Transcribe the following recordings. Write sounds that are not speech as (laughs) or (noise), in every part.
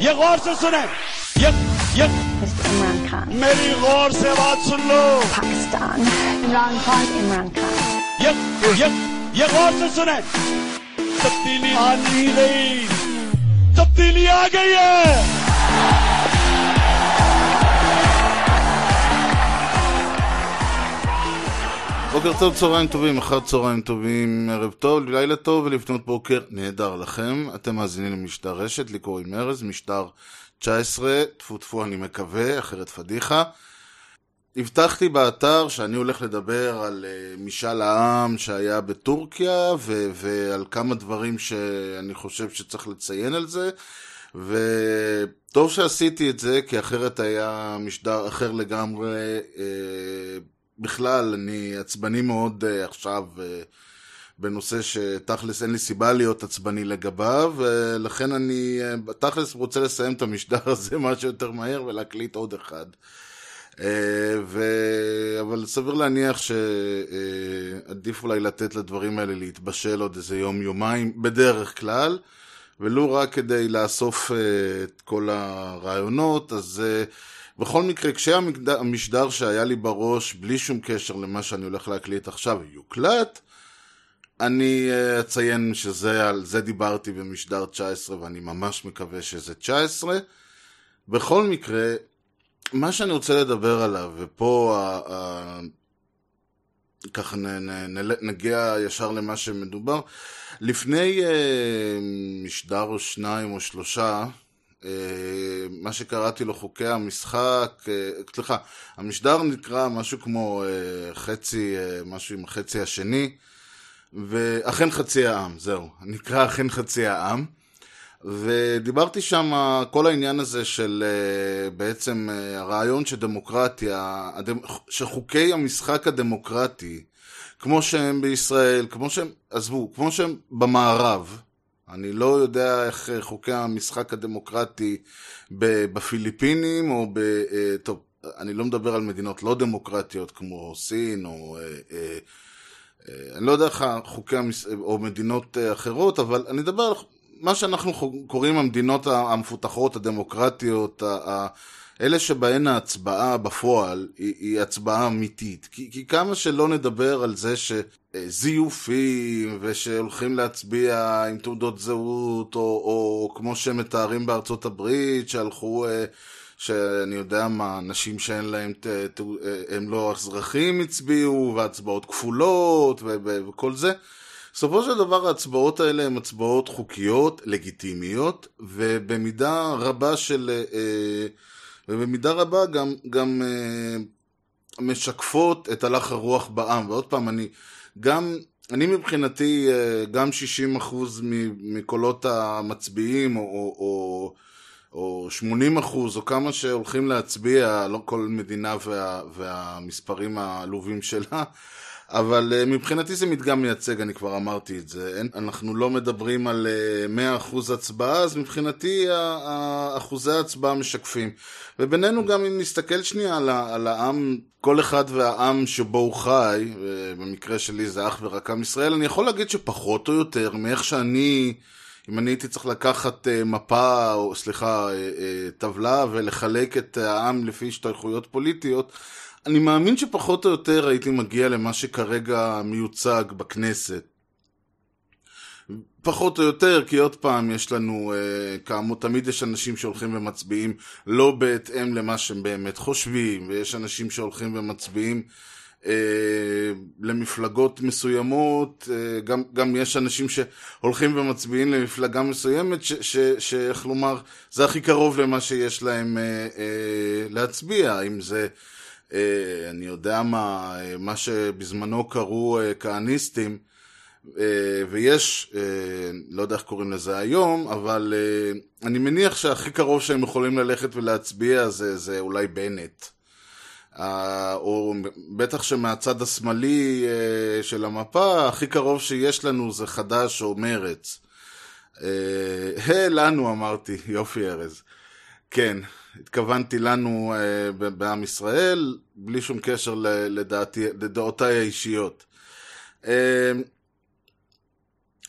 ये गौर से सुने। ये ये। इमरान खान मेरी गौर से बात सुन लो। पाकिस्तान इमरान खान इमरान खान ये ये ये गौर से सुने। तब्दीली आ नहीं गई तब्दीली आ गई है। בוקר טוב, צהריים טובים, אחר צהריים טובים, ערב טוב, לילה טוב ולפנות בוקר נהדר לכם. אתם מאזינים למשדר רשת, לי קוראים ארז, משדר 19, טפו טפו אני מקווה, אחרת פדיחה. הבטחתי באתר שאני הולך לדבר על uh, משאל העם שהיה בטורקיה ו- ועל כמה דברים שאני חושב שצריך לציין על זה וטוב שעשיתי את זה כי אחרת היה משדר אחר לגמרי uh, בכלל אני עצבני מאוד uh, עכשיו uh, בנושא שתכלס אין לי סיבה להיות עצבני לגביו ולכן אני uh, תכלס רוצה לסיים את המשדר (laughs) הזה מה שיותר מהר ולהקליט עוד אחד. אה, ו... אבל סביר להניח שעדיף אולי לתת לדברים האלה להתבשל עוד איזה יום-יומיים בדרך כלל, ולו רק כדי לאסוף אה, את כל הרעיונות, אז אה, בכל מקרה, כשהמשדר שהיה לי בראש, בלי שום קשר למה שאני הולך להקליט עכשיו, יוקלט, אני אציין שזה, על זה דיברתי במשדר 19 ואני ממש מקווה שזה 19. בכל מקרה, מה שאני רוצה לדבר עליו, ופה ה, ה, ככה נ, נ, נ, נגיע ישר למה שמדובר, לפני אה, משדר או שניים או שלושה, אה, מה שקראתי לו חוקי המשחק, אה, סליחה, המשדר נקרא משהו כמו אה, חצי, אה, משהו עם החצי השני, ואכן חצי העם, זהו, נקרא אכן חצי העם. ודיברתי שם כל העניין הזה של בעצם הרעיון שדמוקרטיה, שחוקי המשחק הדמוקרטי, כמו שהם בישראל, כמו שהם, עזבו, כמו שהם במערב, אני לא יודע איך חוקי המשחק הדמוקרטי בפיליפינים או ב... טוב, אני לא מדבר על מדינות לא דמוקרטיות כמו סין או... אני לא יודע איך חוקי המש... או מדינות אחרות, אבל אני מדבר על מה שאנחנו קוראים המדינות המפותחות, הדמוקרטיות, אלה שבהן ההצבעה בפועל היא, היא הצבעה אמיתית. כי, כי כמה שלא נדבר על זה שזיופים ושהולכים להצביע עם תעודות זהות, או, או כמו שמתארים בארצות הברית, שהלכו, שאני יודע מה, אנשים שאין להם, הם לא אזרחים הצביעו, והצבעות כפולות וכל זה. בסופו של דבר ההצבעות האלה הן הצבעות חוקיות, לגיטימיות, ובמידה רבה של... ובמידה רבה גם, גם משקפות את הלך הרוח בעם. ועוד פעם, אני גם, אני מבחינתי, גם 60% מקולות המצביעים, או, או, או 80%, או כמה שהולכים להצביע, לא כל מדינה וה, והמספרים העלובים שלה, אבל uh, מבחינתי זה מדגם מייצג, אני כבר אמרתי את זה. אנחנו לא מדברים על uh, 100% הצבעה, אז מבחינתי אחוזי ההצבעה משקפים. ובינינו גם אם נסתכל שנייה על, על העם, כל אחד והעם שבו הוא חי, במקרה שלי זה אך ורק עם ישראל, אני יכול להגיד שפחות או יותר, מאיך שאני... אם אני הייתי צריך לקחת מפה, או סליחה, טבלה ולחלק את העם לפי השתייכויות פוליטיות, אני מאמין שפחות או יותר הייתי מגיע למה שכרגע מיוצג בכנסת. פחות או יותר, כי עוד פעם יש לנו, uh, כאמור, תמיד יש אנשים שהולכים ומצביעים לא בהתאם למה שהם באמת חושבים, ויש אנשים שהולכים ומצביעים uh, למפלגות מסוימות, uh, גם, גם יש אנשים שהולכים ומצביעים למפלגה מסוימת, שאיך לומר, זה הכי קרוב למה שיש להם uh, uh, להצביע, אם זה... אני יודע מה, מה שבזמנו קראו כהניסטים, ויש, לא יודע איך קוראים לזה היום, אבל אני מניח שהכי קרוב שהם יכולים ללכת ולהצביע זה, זה אולי בנט. או בטח שמהצד השמאלי של המפה, הכי קרוב שיש לנו זה חד"ש או מרץ. לנו אמרתי, (laughs) יופי ארז. כן, התכוונתי לנו uh, בעם ישראל, בלי שום קשר לדעתי, לדעותיי האישיות. Uh,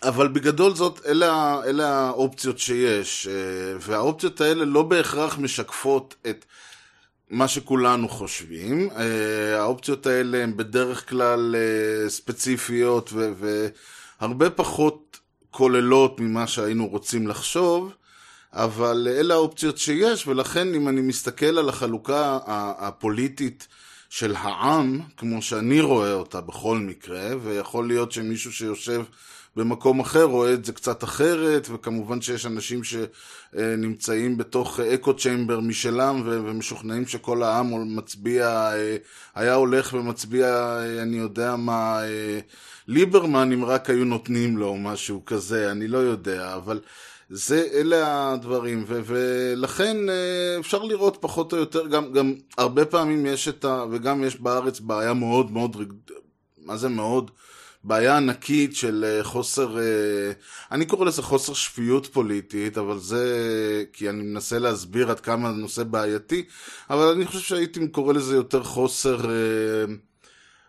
אבל בגדול זאת, אלה, אלה האופציות שיש, אה, והאופציות האלה לא בהכרח משקפות את מה שכולנו חושבים. אה, האופציות האלה הן בדרך כלל אה, ספציפיות ו- והרבה פחות כוללות ממה שהיינו רוצים לחשוב, אבל אלה האופציות שיש, ולכן אם אני מסתכל על החלוקה הפוליטית של העם, כמו שאני רואה אותה בכל מקרה, ויכול להיות שמישהו שיושב במקום אחר רואה את זה קצת אחרת, וכמובן שיש אנשים שנמצאים בתוך אקו צ'יימבר משלם ומשוכנעים שכל העם מצביע, אה, היה הולך ומצביע, אה, אני יודע מה, אה, ליברמן, אם רק היו נותנים לו משהו כזה, אני לא יודע, אבל זה, אלה הדברים, ו- ולכן אה, אפשר לראות פחות או יותר, גם, גם הרבה פעמים יש את ה... וגם יש בארץ בעיה מאוד מאוד, מה זה מאוד? בעיה ענקית של אה, חוסר, אה, אני קורא לזה חוסר שפיות פוליטית, אבל זה כי אני מנסה להסביר עד כמה הנושא בעייתי, אבל אני חושב שהייתי קורא לזה יותר חוסר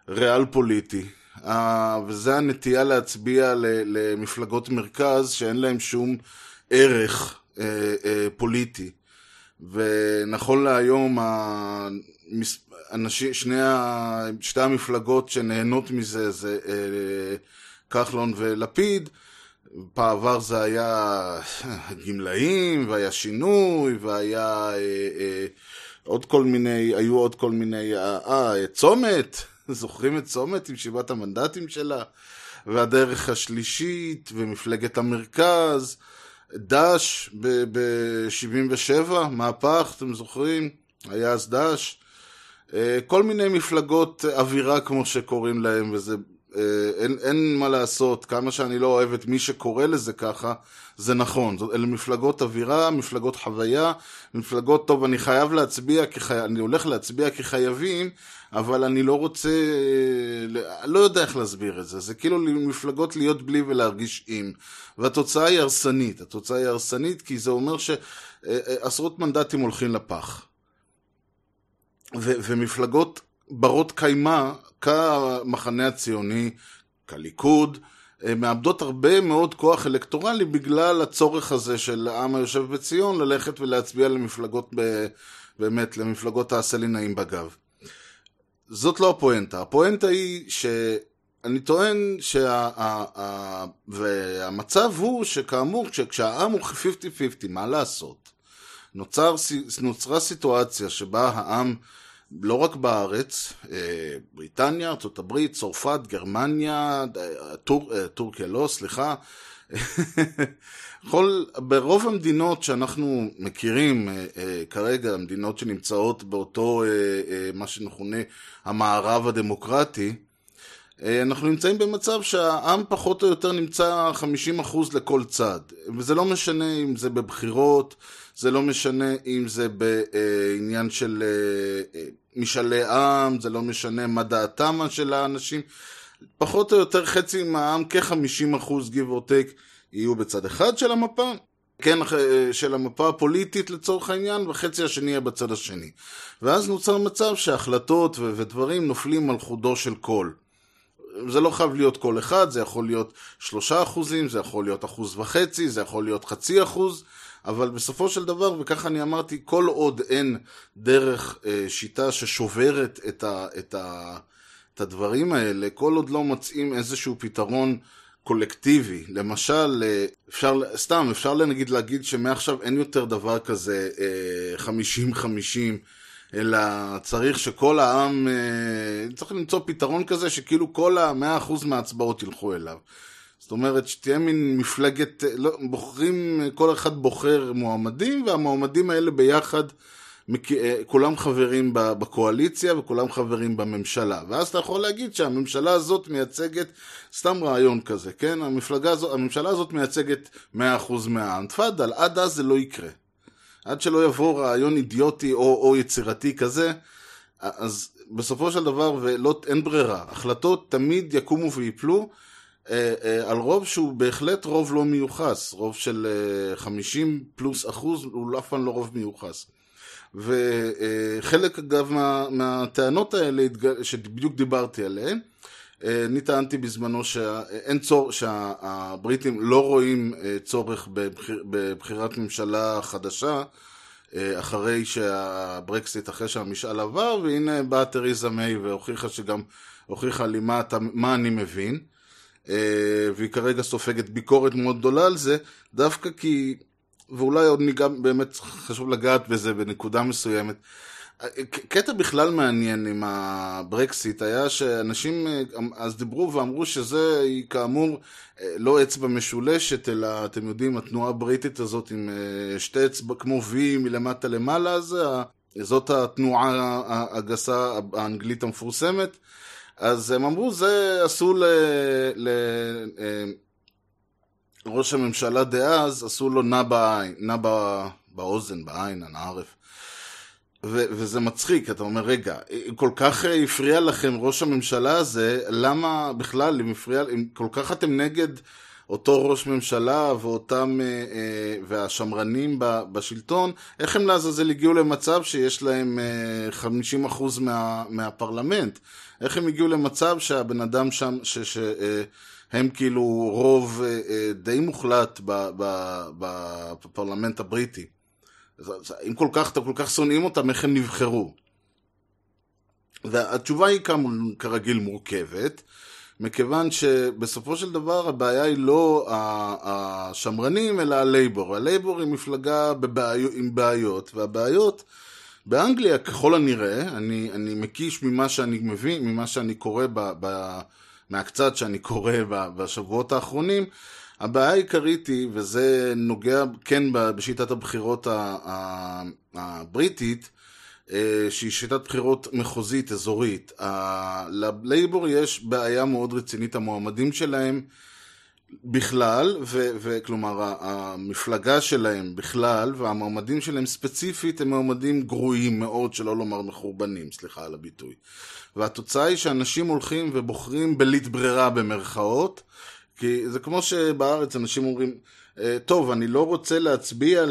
ריאל פוליטי. וזה הנטייה להצביע למפלגות מרכז שאין להם שום ערך אה, אה, פוליטי. ונכון להיום, המס... אנשים, שני ה... שתי המפלגות שנהנות מזה זה אה, כחלון ולפיד. בעבר זה היה גמלאים, והיה שינוי, והיה אה, אה, עוד כל מיני, היו עוד כל מיני, אה, אה, צומת, (laughs) זוכרים את צומת עם שבעת המנדטים שלה? והדרך השלישית, ומפלגת המרכז, דש ב-77, מהפך, אתם זוכרים? היה אז דש. אה, כל מיני מפלגות אווירה כמו שקוראים להם, וזה... אה, אין, אין מה לעשות, כמה שאני לא אוהב את מי שקורא לזה ככה, זה נכון. זאת- אלה מפלגות אווירה, מפלגות חוויה, מפלגות, טוב, אני חייב להצביע, כחי... אני הולך להצביע כחייבים, אבל אני לא רוצה, אה, לא יודע איך להסביר את זה. זה כאילו מפלגות להיות בלי ולהרגיש עם. והתוצאה היא הרסנית. התוצאה היא הרסנית כי זה אומר שעשרות מנדטים הולכים לפח. ו- ומפלגות ברות קיימא, כמחנה הציוני, כליכוד, אה, מאבדות הרבה מאוד כוח אלקטורלי בגלל הצורך הזה של העם היושב בציון ללכת ולהצביע למפלגות, ב- באמת, למפלגות תעשה לי נעים בגב. זאת לא הפואנטה. הפואנטה היא שאני טוען שה... והמצב הוא שכאמור, כש- כשהעם הוא 50-50, מה לעשות? נוצר, נוצרה סיטואציה שבה העם, לא רק בארץ, אה, בריטניה, ארה"ב, צרפת, גרמניה, אה, טור, אה, טורקיה לא, סליחה, (laughs) כל, ברוב המדינות שאנחנו מכירים כרגע, המדינות שנמצאות באותו, מה שמכונה המערב הדמוקרטי, אנחנו נמצאים במצב שהעם פחות או יותר נמצא 50% לכל צד. וזה לא משנה אם זה בבחירות, זה לא משנה אם זה בעניין של אה, אה, משאלי עם, זה לא משנה מה דעתם של האנשים. פחות או יותר חצי מהעם, כ-50% give or take, יהיו בצד אחד של המפה, כן, אה, של המפה הפוליטית לצורך העניין, וחצי השני יהיה בצד השני. ואז נוצר מצב שהחלטות ו- ודברים נופלים על חודו של קול. זה לא חייב להיות כל אחד, זה יכול להיות שלושה אחוזים, זה יכול להיות אחוז וחצי, זה יכול להיות חצי אחוז, אבל בסופו של דבר, וככה אני אמרתי, כל עוד אין דרך, אה, שיטה ששוברת את, ה, את, ה, את הדברים האלה, כל עוד לא מוצאים איזשהו פתרון קולקטיבי. למשל, אה, אפשר, סתם, אפשר נגיד להגיד שמעכשיו אין יותר דבר כזה אה, 50-50, אלא צריך שכל העם, אה, צריך למצוא פתרון כזה שכאילו כל ה-100% מההצבעות ילכו אליו. זאת אומרת, שתהיה מין מפלגת, אה, לא, בוחרים, אה, כל אחד בוחר מועמדים, והמועמדים האלה ביחד, אה, כולם חברים בקואליציה וכולם חברים בממשלה. ואז אתה יכול להגיד שהממשלה הזאת מייצגת, סתם רעיון כזה, כן? המפלגה הזאת, הממשלה הזאת מייצגת 100% מהעם. תפאדל, עד אז זה לא יקרה. עד שלא יבוא רעיון אידיוטי או, או יצירתי כזה, אז בסופו של דבר, ואין ברירה, החלטות תמיד יקומו ויפלו על רוב שהוא בהחלט רוב לא מיוחס, רוב של אה, 50 פלוס אחוז הוא אף פעם לא רוב מיוחס. וחלק אגב מה, מהטענות האלה שבדיוק דיברתי עליהן, אה, אני טענתי בזמנו שאין צור, שהבריטים לא רואים אה, צורך בבחיר, בבחירת ממשלה חדשה אה, אחרי שהברקסיט, אחרי שהמשאל עבר, והנה באה תריזה מיי והוכיחה שגם, הוכיחה לי מה, אתה, מה אני מבין. והיא כרגע סופגת ביקורת מאוד גדולה על זה, דווקא כי, ואולי עוד ניגע, באמת חשוב לגעת בזה בנקודה מסוימת, קטע בכלל מעניין עם הברקסיט היה שאנשים אז דיברו ואמרו שזה כאמור לא אצבע משולשת אלא אתם יודעים התנועה הבריטית הזאת עם שתי אצבע כמו V מלמטה למעלה זה זאת התנועה הגסה האנגלית המפורסמת אז הם אמרו זה עשו ל... ל... ראש הממשלה דאז עשו לו נע בעין, נע באוזן, בעין, הנערף. ו- וזה מצחיק, אתה אומר, רגע, כל כך הפריע לכם ראש הממשלה הזה, למה בכלל, אם הפריע, אם כל כך אתם נגד אותו ראש ממשלה ואותם, אה, אה, והשמרנים בשלטון, איך הם לעזאזל הגיעו למצב שיש להם אה, 50% מה- מהפרלמנט? איך הם הגיעו למצב שהבן אדם שם, ש... ש- אה, הם כאילו רוב אה, אה, די מוחלט בפרלמנט הבריטי. אם כל כך, אתם כל כך שונאים אותם, איך הם נבחרו? והתשובה היא כרגיל מורכבת, מכיוון שבסופו של דבר הבעיה היא לא השמרנים, אלא הלייבור. הלייבור היא מפלגה בבעיות, עם בעיות, והבעיות באנגליה, ככל הנראה, אני, אני מקיש ממה שאני מבין, ממה שאני קורא, ב, ב, מהקצת שאני קורא בשבועות האחרונים, הבעיה העיקרית היא, וזה נוגע כן בשיטת הבחירות הבריטית, שהיא שיטת בחירות מחוזית, אזורית. ללייבור יש בעיה מאוד רצינית, המועמדים שלהם בכלל, וכלומר המפלגה שלהם בכלל, והמועמדים שלהם ספציפית הם מועמדים גרועים מאוד, שלא לומר מחורבנים, סליחה על הביטוי. והתוצאה היא שאנשים הולכים ובוחרים בלית ברירה במרכאות, כי זה כמו שבארץ אנשים אומרים, אה, טוב, אני לא רוצה להצביע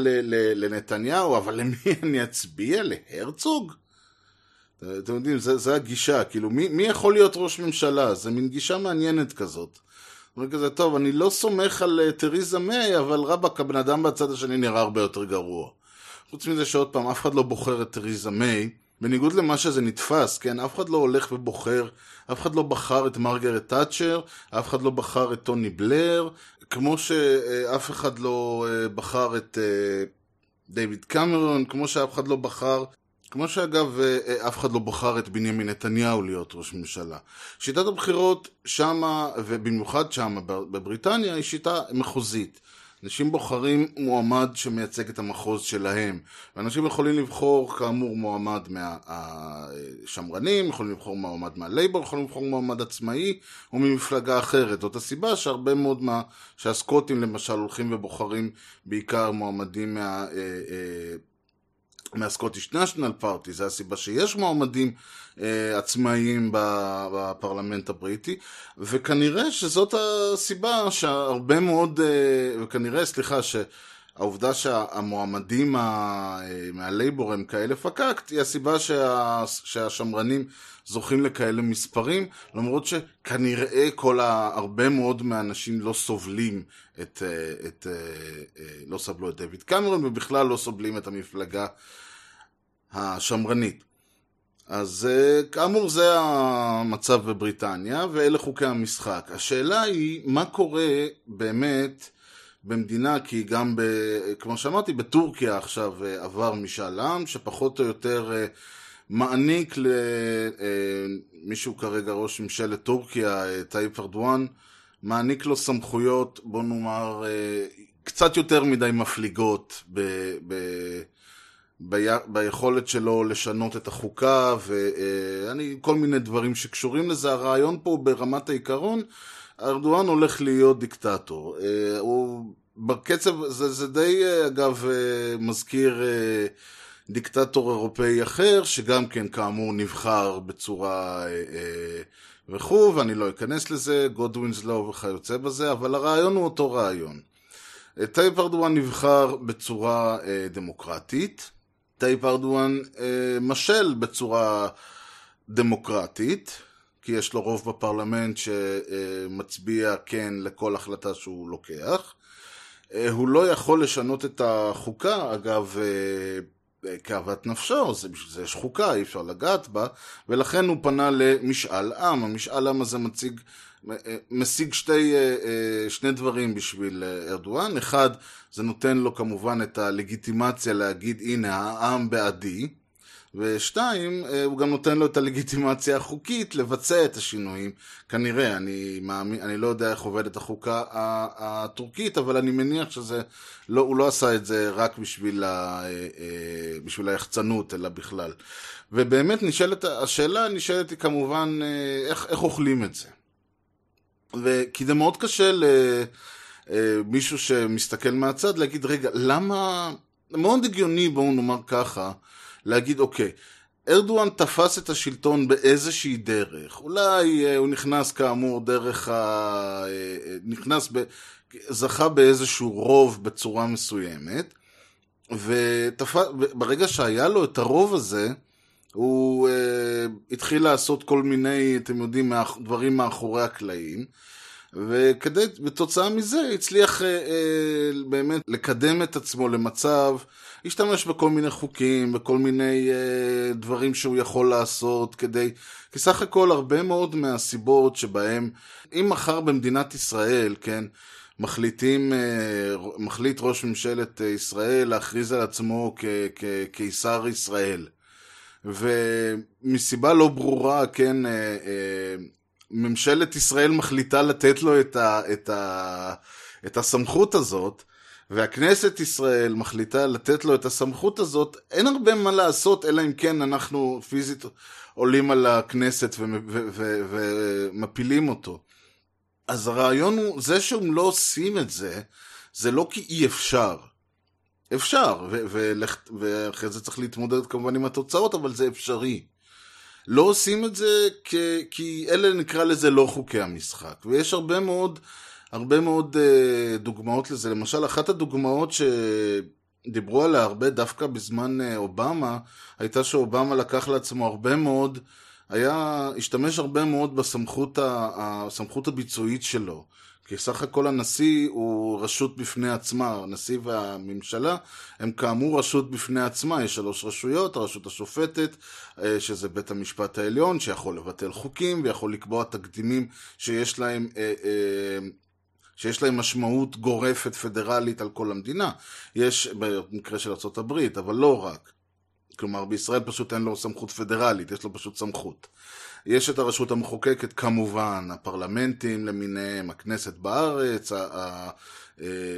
לנתניהו, אבל למי (laughs) אני אצביע? להרצוג? אתם יודעים, זה, זה הגישה, כאילו, מי, מי יכול להיות ראש ממשלה? זה מין גישה מעניינת כזאת. אומרים כזה, טוב, אני לא סומך על uh, תריזה מיי, אבל רבאק, הבן אדם בצד השני נראה הרבה יותר גרוע. חוץ מזה שעוד פעם, אף אחד לא בוחר את תריזה מיי, בניגוד למה שזה נתפס, כן? אף אחד לא הולך ובוחר, אף אחד לא בחר את מרגרט תאצ'ר, אף אחד לא בחר את טוני בלר, כמו שאף אחד לא אה, בחר את אה, דיוויד קמרון, כמו שאף אחד לא בחר, כמו שאגב אה, אף אחד לא בחר את בנימין נתניהו להיות ראש ממשלה. שיטת הבחירות שמה, ובמיוחד שמה בבריטניה, היא שיטה מחוזית. אנשים בוחרים מועמד שמייצג את המחוז שלהם. ואנשים יכולים לבחור, כאמור, מועמד מהשמרנים, יכולים לבחור מועמד מהלייבור, יכולים לבחור מועמד עצמאי או ממפלגה אחרת. זאת הסיבה שהרבה מאוד מה... שהסקוטים למשל הולכים ובוחרים בעיקר מועמדים מה... מהסקוטיש נשיונל פארטי, זה הסיבה שיש מועמדים אה, עצמאיים בפרלמנט הבריטי, וכנראה שזאת הסיבה שהרבה מאוד, אה, וכנראה, סליחה, שהעובדה שהמועמדים אה, מהלייבור הם כאלה פקקט, היא הסיבה שה, שהשמרנים זוכים לכאלה מספרים, למרות שכנראה כל הרבה מאוד מהאנשים לא סובלים את, אה, את, אה, אה, לא סבלו את דויד קמרון, ובכלל לא סובלים את המפלגה השמרנית. אז כאמור זה המצב בבריטניה, ואלה חוקי המשחק. השאלה היא, מה קורה באמת במדינה, כי גם, ב, כמו שאמרתי, בטורקיה עכשיו עבר משאל עם, שפחות או יותר מעניק למישהו כרגע ראש ממשלת טורקיה, טייפ ארדואן, מעניק לו סמכויות, בוא נאמר, קצת יותר מדי מפליגות ב... ב בי, ביכולת שלו לשנות את החוקה ואני, כל מיני דברים שקשורים לזה. הרעיון פה ברמת העיקרון, ארדואן הולך להיות דיקטטור. הוא בקצב, זה, זה די אגב מזכיר דיקטטור אירופאי אחר, שגם כן כאמור נבחר בצורה וכו', ואני לא אכנס לזה, גודווינסלו וכיוצא בזה, אבל הרעיון הוא אותו רעיון. טייפ ארדואן נבחר בצורה דמוקרטית. טייפ ארדואן אה, משל בצורה דמוקרטית, כי יש לו רוב בפרלמנט שמצביע כן לכל החלטה שהוא לוקח. אה, הוא לא יכול לשנות את החוקה, אגב, אה, כאוות נפשו, זה, זה יש חוקה, אי אפשר לגעת בה, ולכן הוא פנה למשאל עם. המשאל עם הזה מציג, אה, משיג שתי, שני דברים בשביל ארדואן. אחד, זה נותן לו כמובן את הלגיטימציה להגיד, הנה, העם בעדי. ושתיים, אה, הוא גם נותן לו את הלגיטימציה החוקית לבצע את השינויים. כנראה, אני, מאמין, אני לא יודע איך עובדת החוקה הטורקית, אבל אני מניח שזה, לא, הוא לא עשה את זה רק בשביל, ה, אה, אה, בשביל היחצנות, אלא בכלל. ובאמת נשאלת, השאלה נשאלת היא כמובן, איך, איך אוכלים את זה. כי זה מאוד קשה למישהו שמסתכל מהצד להגיד, רגע, למה... מאוד הגיוני, בואו נאמר ככה, להגיד, אוקיי, ארדואן תפס את השלטון באיזושהי דרך. אולי אה, הוא נכנס כאמור דרך ה... אה, אה, נכנס ב... זכה באיזשהו רוב בצורה מסוימת, וברגע שהיה לו את הרוב הזה, הוא uh, התחיל לעשות כל מיני, אתם יודעים, דברים מאחורי הקלעים, וכדי, בתוצאה מזה הצליח uh, uh, באמת לקדם את עצמו למצב השתמש בכל מיני חוקים, בכל מיני אה, דברים שהוא יכול לעשות כדי... כי סך הכל הרבה מאוד מהסיבות שבהם, אם מחר במדינת ישראל, כן, מחליטים, אה, מחליט ראש ממשלת ישראל להכריז על עצמו כקיסר ישראל, ומסיבה לא ברורה, כן, אה, אה, ממשלת ישראל מחליטה לתת לו את, ה, את, ה, את הסמכות הזאת, והכנסת ישראל מחליטה לתת לו את הסמכות הזאת, אין הרבה מה לעשות, אלא אם כן אנחנו פיזית עולים על הכנסת ומפילים אותו. אז הרעיון הוא, זה שהם לא עושים את זה, זה לא כי אי אפשר. אפשר, ואחרי זה צריך להתמודד כמובן עם התוצאות, אבל זה אפשרי. לא עושים את זה כי, אלה נקרא לזה לא חוקי המשחק. ויש הרבה מאוד הרבה מאוד uh, דוגמאות לזה. למשל, אחת הדוגמאות שדיברו עליה הרבה דווקא בזמן uh, אובמה, הייתה שאובמה לקח לעצמו הרבה מאוד, היה, השתמש הרבה מאוד בסמכות ה, הסמכות הביצועית שלו. כי סך הכל הנשיא הוא רשות בפני עצמה, הנשיא והממשלה הם כאמור רשות בפני עצמה, יש שלוש רשויות, הרשות השופטת, אה, שזה בית המשפט העליון, שיכול לבטל חוקים ויכול לקבוע תקדימים שיש להם שיש להם משמעות גורפת פדרלית על כל המדינה. יש במקרה של ארה"ב, אבל לא רק. כלומר, בישראל פשוט אין לו סמכות פדרלית, יש לו פשוט סמכות. יש את הרשות המחוקקת כמובן, הפרלמנטים למיניהם, הכנסת בארץ, אה,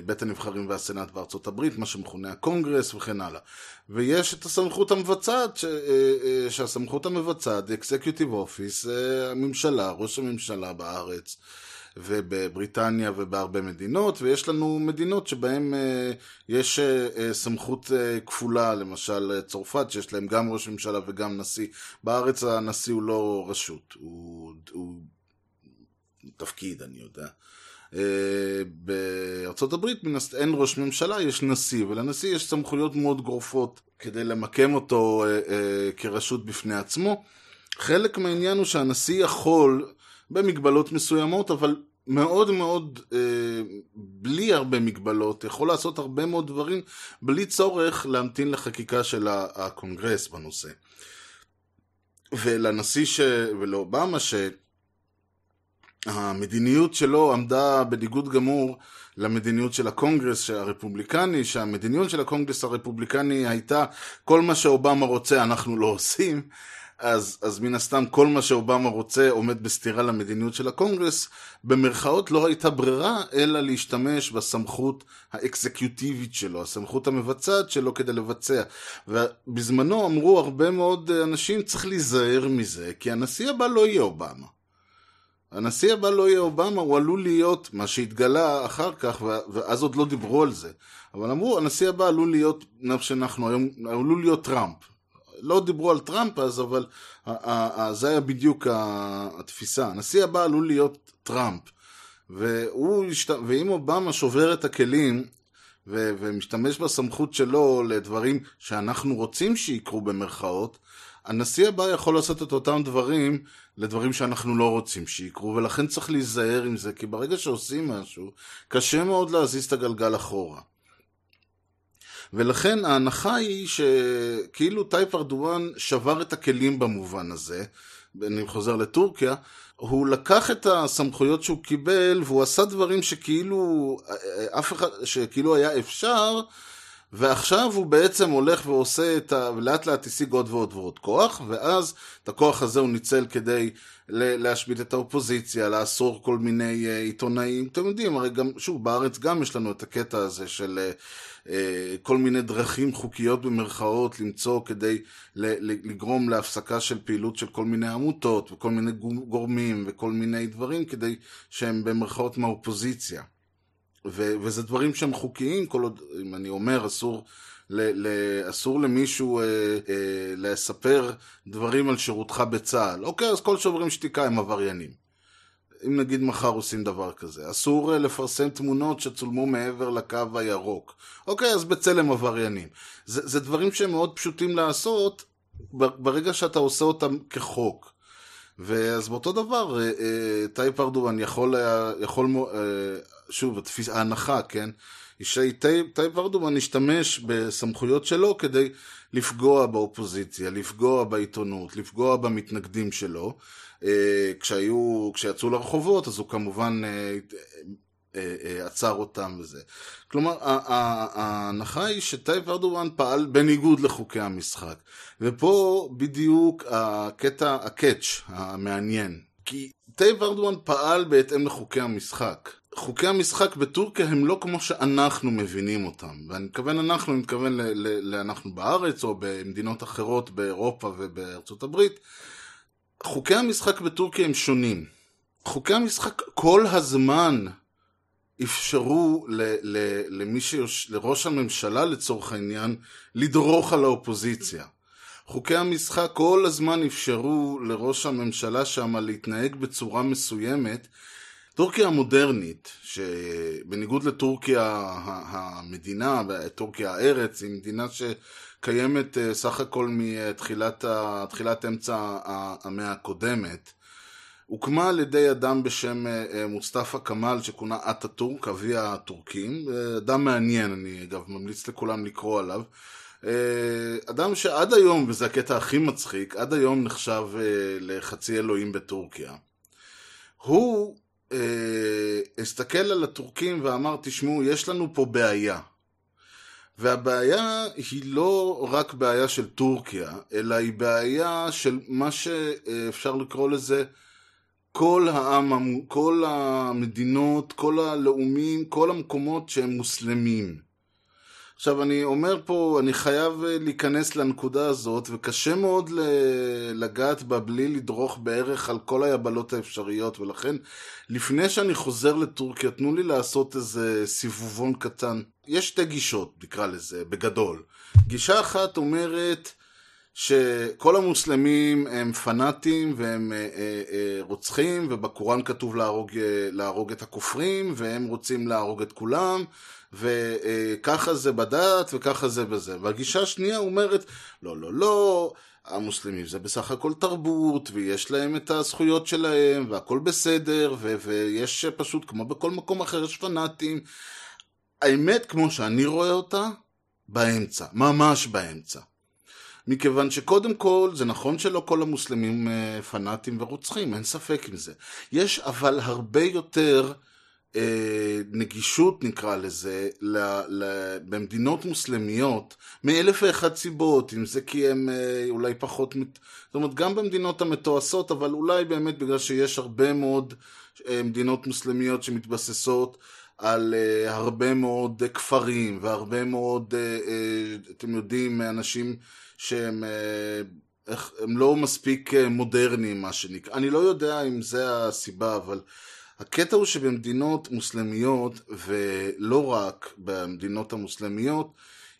בית הנבחרים והסנאט בארצות הברית, מה שמכונה הקונגרס וכן הלאה. ויש את הסמכות המבצעת, ש, אה, אה, שהסמכות המבצעת, Executive Office, הממשלה, ראש הממשלה בארץ. ובבריטניה ובהרבה מדינות, ויש לנו מדינות שבהן אה, יש אה, אה, סמכות כפולה, למשל צרפת, שיש להם גם ראש ממשלה וגם נשיא. בארץ הנשיא הוא לא רשות, הוא, הוא תפקיד, אני יודע. בארצות הברית אין ראש ממשלה, יש נשיא, ולנשיא יש סמכויות מאוד גרופות כדי למקם אותו כרשות בפני עצמו. חלק מהעניין הוא שהנשיא יכול במגבלות מסוימות, אבל מאוד מאוד, אה, בלי הרבה מגבלות, יכול לעשות הרבה מאוד דברים בלי צורך להמתין לחקיקה של הקונגרס בנושא. ולנשיא ש... ולאובמה שהמדיניות שלו עמדה בניגוד גמור למדיניות של הקונגרס הרפובליקני, שהמדיניות של הקונגרס הרפובליקני הייתה כל מה שאובמה רוצה אנחנו לא עושים. אז, אז מן הסתם כל מה שאובמה רוצה עומד בסתירה למדיניות של הקונגרס, במרכאות לא הייתה ברירה אלא להשתמש בסמכות האקזקיוטיבית שלו, הסמכות המבצעת שלו כדי לבצע. ובזמנו אמרו הרבה מאוד אנשים צריך להיזהר מזה, כי הנשיא הבא לא יהיה אובמה. הנשיא הבא לא יהיה אובמה, הוא עלול להיות, מה שהתגלה אחר כך, ואז עוד לא דיברו על זה, אבל אמרו, הנשיא הבא עלול להיות, שאנחנו היום, עלול להיות טראמפ. לא דיברו על טראמפ אז, אבל זה היה בדיוק התפיסה. הנשיא הבא עלול להיות טראמפ. והוא, ואם אובמה שובר את הכלים ו, ומשתמש בסמכות שלו לדברים שאנחנו רוצים שיקרו במרכאות, הנשיא הבא יכול לעשות את אותם דברים לדברים שאנחנו לא רוצים שיקרו, ולכן צריך להיזהר עם זה, כי ברגע שעושים משהו, קשה מאוד להזיז את הגלגל אחורה. ולכן ההנחה היא שכאילו טייפ ארדואן שבר את הכלים במובן הזה, אני חוזר לטורקיה, הוא לקח את הסמכויות שהוא קיבל והוא עשה דברים שכאילו אף אחד, שכאילו היה אפשר ועכשיו הוא בעצם הולך ועושה את ה... לאט לאט השיג עוד ועוד ועוד כוח, ואז את הכוח הזה הוא ניצל כדי להשבית את האופוזיציה, לאסור כל מיני uh, עיתונאים. אתם יודעים, הרי גם, שוב, בארץ גם יש לנו את הקטע הזה של uh, כל מיני דרכים חוקיות במרכאות למצוא כדי לגרום להפסקה של פעילות של כל מיני עמותות וכל מיני גורמים וכל מיני דברים כדי שהם במרכאות מהאופוזיציה. ו- וזה דברים שהם חוקיים, כל עוד, אם אני אומר, אסור, ל- ל- אסור למישהו אה, אה, לספר דברים על שירותך בצה"ל. אוקיי, אז כל שוברים שתיקה הם עבריינים. אם נגיד מחר עושים דבר כזה. אסור אה, לפרסם תמונות שצולמו מעבר לקו הירוק. אוקיי, אז בצלם עבריינים. זה, זה דברים שהם מאוד פשוטים לעשות ברגע שאתה עושה אותם כחוק. ואז באותו דבר, אה, אה, טייפ ארדואן יכול, יכול שוב, התפיס, ההנחה, כן? שטייפ ארדואן השתמש בסמכויות שלו כדי לפגוע באופוזיציה, לפגוע בעיתונות, לפגוע במתנגדים שלו. כשהיו, כשיצאו לרחובות, אז הוא כמובן עצר אותם וזה. כלומר, ההנחה היא שטייפ ארדואן פעל בניגוד לחוקי המשחק. ופה בדיוק הקטע, ה catch המעניין. כי טייפ ארדואן פעל בהתאם לחוקי המשחק. חוקי המשחק בטורקיה הם לא כמו שאנחנו מבינים אותם. ואני מתכוון אנחנו, אני מתכוון לאנחנו בארץ או במדינות אחרות באירופה ובארצות הברית. חוקי המשחק בטורקיה הם שונים. חוקי המשחק כל הזמן אפשרו ל, ל, למי שיוש... לראש הממשלה לצורך העניין לדרוך על האופוזיציה. חוקי המשחק כל הזמן אפשרו לראש הממשלה שם להתנהג בצורה מסוימת. טורקיה המודרנית, שבניגוד לטורקיה המדינה, טורקיה הארץ, היא מדינה שקיימת אה, סך הכל מתחילת אמצע המאה הקודמת, הוקמה על ידי אדם בשם אה, אה, מוסטפא כמאל שכונה אטאטורק, אבי הטורקים, אדם מעניין, אני אגב ממליץ לכולם לקרוא עליו. אדם שעד היום, וזה הקטע הכי מצחיק, עד היום נחשב לחצי אלוהים בטורקיה. הוא הסתכל על הטורקים ואמר, תשמעו, יש לנו פה בעיה. והבעיה היא לא רק בעיה של טורקיה, אלא היא בעיה של מה שאפשר לקרוא לזה כל העם, כל המדינות, כל הלאומים, כל המקומות שהם מוסלמים. עכשיו אני אומר פה, אני חייב אה, להיכנס לנקודה הזאת, וקשה מאוד לגעת בה בלי לדרוך בערך על כל היבלות האפשריות, ולכן לפני שאני חוזר לטורקיה, תנו לי לעשות איזה סיבובון קטן. יש שתי גישות, נקרא לזה, בגדול. גישה אחת אומרת שכל המוסלמים הם פנאטים והם אה, אה, אה, רוצחים, ובקוראן כתוב להרוג, אה, להרוג את הכופרים, והם רוצים להרוג את כולם, וככה זה בדת וככה זה בזה. והגישה השנייה אומרת, לא, לא, לא, המוסלמים זה בסך הכל תרבות, ויש להם את הזכויות שלהם, והכל בסדר, ו- ויש פשוט, כמו בכל מקום אחר, יש פנאטים. האמת, כמו שאני רואה אותה, באמצע, ממש באמצע. מכיוון שקודם כל, זה נכון שלא כל המוסלמים אה, פנאטים ורוצחים, אין ספק עם זה. יש אבל הרבה יותר נגישות נקרא לזה, ל, ל, במדינות מוסלמיות, מאלף ואחת סיבות, אם זה כי הם אה, אולי פחות, זאת אומרת גם במדינות המתועשות, אבל אולי באמת בגלל שיש הרבה מאוד אה, מדינות מוסלמיות שמתבססות על uh, הרבה מאוד uh, כפרים והרבה מאוד, uh, uh, אתם יודעים, אנשים שהם uh, הם לא מספיק מודרניים, מה שנקרא. אני לא יודע אם זה הסיבה, אבל הקטע הוא שבמדינות מוסלמיות, ולא רק במדינות המוסלמיות,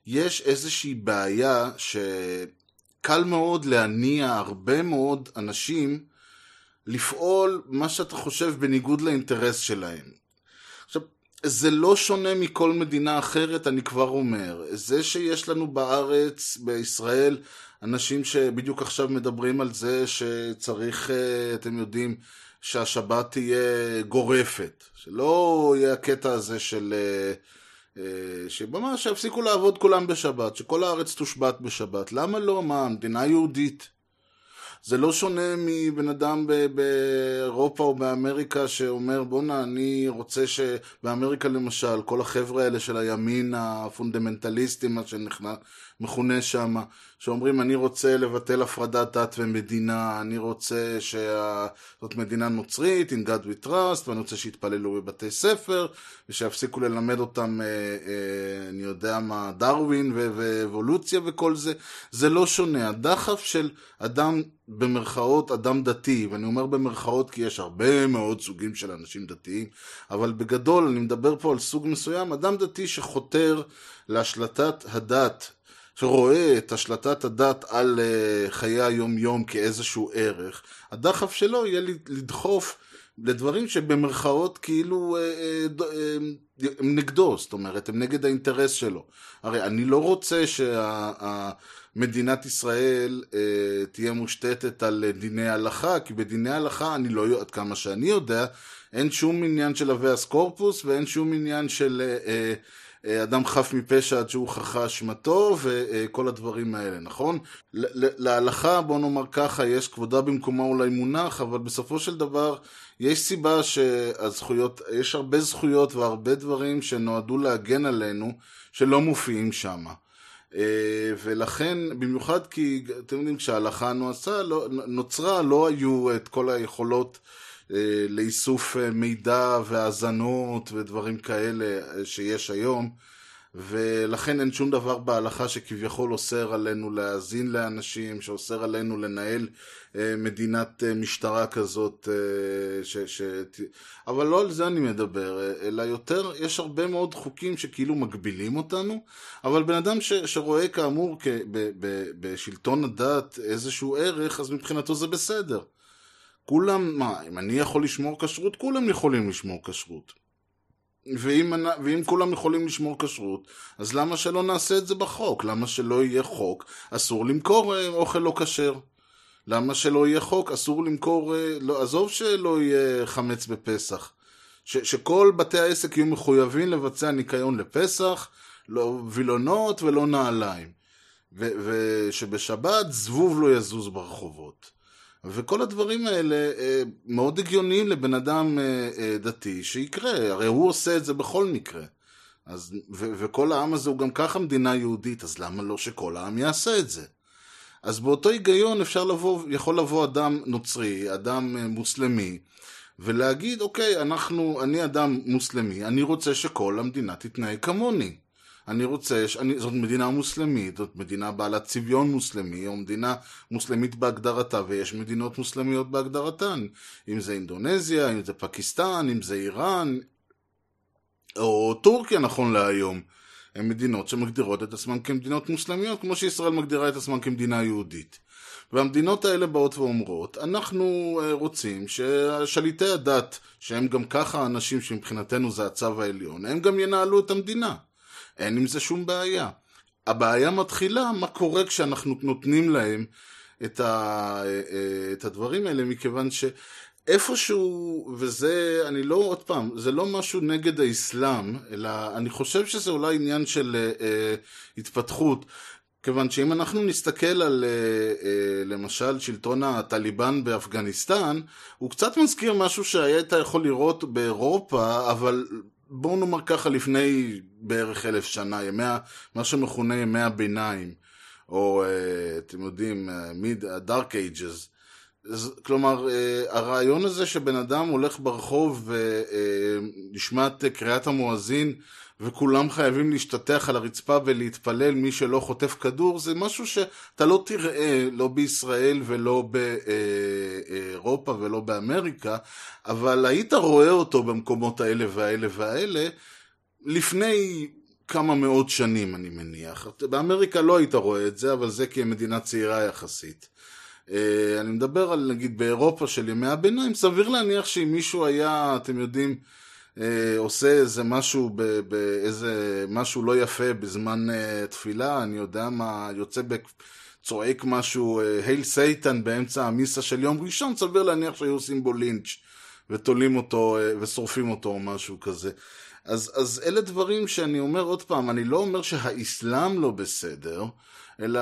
יש איזושהי בעיה שקל מאוד להניע הרבה מאוד אנשים לפעול מה שאתה חושב בניגוד לאינטרס שלהם. עכשיו, זה לא שונה מכל מדינה אחרת, אני כבר אומר. זה שיש לנו בארץ, בישראל, אנשים שבדיוק עכשיו מדברים על זה שצריך, אה, אתם יודעים, שהשבת תהיה גורפת. שלא יהיה הקטע הזה של... אה, אה, שממש שיפסיקו לעבוד כולם בשבת, שכל הארץ תושבת בשבת. למה לא? מה, מדינה יהודית. זה לא שונה מבן אדם באירופה או באמריקה שאומר בואנה אני רוצה שבאמריקה למשל כל החבר'ה האלה של הימין הפונדמנטליסטים מה שמכונה שם שאומרים אני רוצה לבטל הפרדת דת ומדינה אני רוצה שזאת מדינה נוצרית in God we trust ואני רוצה שיתפללו בבתי ספר ושיפסיקו ללמד אותם אה, אה, אני יודע מה דרווין ואבולוציה וכל זה. זה לא שונה. הדחף של אדם במרכאות אדם דתי, ואני אומר במרכאות כי יש הרבה מאוד סוגים של אנשים דתיים, אבל בגדול אני מדבר פה על סוג מסוים, אדם דתי שחותר להשלטת הדת, שרואה את השלטת הדת על uh, חיי היום יום כאיזשהו ערך, הדחף שלו יהיה לדחוף לדברים שבמרכאות כאילו uh, uh, הם נגדו, זאת אומרת, הם נגד האינטרס שלו. הרי אני לא רוצה שה... Uh, מדינת ישראל אה, תהיה מושתתת על אה, דיני הלכה, כי בדיני הלכה, אני לא, עד כמה שאני יודע, אין שום עניין של הוויאס קורפוס ואין שום עניין של אה, אה, אה אדם חף מפשע עד שהוא חכה אשמתו וכל הדברים האלה, נכון? להלכה, בוא נאמר ככה, יש כבודה במקומה אולי מונח, אבל בסופו של דבר יש סיבה שהזכויות, יש הרבה זכויות והרבה דברים שנועדו להגן עלינו שלא מופיעים שם. אה, ולכן, במיוחד כי, אתם יודעים, כשההלכה נועצה, לא, נוצרה, לא היו את כל היכולות אה, לאיסוף אה, מידע והאזנות ודברים כאלה שיש היום. ולכן אין שום דבר בהלכה שכביכול אוסר עלינו להאזין לאנשים, שאוסר עלינו לנהל אה, מדינת אה, משטרה כזאת, אה, ש, ש... אבל לא על זה אני מדבר, אה, אלא יותר, יש הרבה מאוד חוקים שכאילו מגבילים אותנו, אבל בן אדם ש, שרואה כאמור כ, ב, ב, בשלטון הדת איזשהו ערך, אז מבחינתו זה בסדר. כולם, מה, אם אני יכול לשמור כשרות, כולם יכולים לשמור כשרות. ואם, ואם כולם יכולים לשמור כשרות, אז למה שלא נעשה את זה בחוק? למה שלא יהיה חוק? אסור למכור אה, אוכל לא כשר. למה שלא יהיה חוק? אסור למכור, אה, לא, עזוב שלא יהיה חמץ בפסח. ש, שכל בתי העסק יהיו מחויבים לבצע ניקיון לפסח, לא וילונות ולא נעליים. ושבשבת זבוב לא יזוז ברחובות. וכל הדברים האלה אה, מאוד הגיוניים לבן אדם אה, אה, דתי שיקרה, הרי הוא עושה את זה בכל מקרה. אז, ו- וכל העם הזה הוא גם ככה מדינה יהודית, אז למה לא שכל העם יעשה את זה? אז באותו היגיון אפשר לבוא, יכול לבוא אדם נוצרי, אדם מוסלמי, ולהגיד, אוקיי, אנחנו, אני אדם מוסלמי, אני רוצה שכל המדינה תתנהג כמוני. אני רוצה, אני, זאת מדינה מוסלמית, זאת מדינה בעלת צביון מוסלמי, או מדינה מוסלמית בהגדרתה, ויש מדינות מוסלמיות בהגדרתן, אם זה אינדונזיה, אם זה פקיסטן, אם זה איראן, או טורקיה נכון להיום. הן מדינות שמגדירות את עצמן כמדינות מוסלמיות, כמו שישראל מגדירה את עצמן כמדינה יהודית. והמדינות האלה באות ואומרות, אנחנו אה, רוצים ששליטי הדת, שהם גם ככה אנשים שמבחינתנו זה הצו העליון, הם גם ינהלו את המדינה. אין עם זה שום בעיה. הבעיה מתחילה מה קורה כשאנחנו נותנים להם את, ה, את הדברים האלה, מכיוון שאיפשהו, וזה, אני לא, עוד פעם, זה לא משהו נגד האסלאם, אלא אני חושב שזה אולי עניין של אה, התפתחות. כיוון שאם אנחנו נסתכל על אה, אה, למשל שלטון הטליבן באפגניסטן, הוא קצת מזכיר משהו שהיית יכול לראות באירופה, אבל בואו נאמר ככה לפני בערך אלף שנה, ימי, מה שמכונה ימי הביניים, או אה, אתם יודעים, מיד, הדארק אייג'ז. כלומר, אה, הרעיון הזה שבן אדם הולך ברחוב ונשמעת אה, קריאת המואזין וכולם חייבים להשתטח על הרצפה ולהתפלל מי שלא חוטף כדור, זה משהו שאתה לא תראה, לא בישראל ולא באירופה ולא באמריקה, אבל היית רואה אותו במקומות האלה והאלה והאלה לפני כמה מאות שנים, אני מניח. באמריקה לא היית רואה את זה, אבל זה כי מדינה צעירה יחסית. אה, אני מדבר על, נגיד, באירופה של ימי הביניים, סביר להניח שאם מישהו היה, אתם יודעים, אה, עושה איזה משהו, באיזה משהו לא יפה בזמן אה, תפילה, אני יודע מה, יוצא ב... צועק משהו, הייל סייטן באמצע המיסה של יום ראשון, סביר להניח שהיו עושים בו לינץ' ותולים אותו ושורפים אותו או משהו כזה. אז, אז אלה דברים שאני אומר עוד פעם, אני לא אומר שהאסלאם לא בסדר, אלא,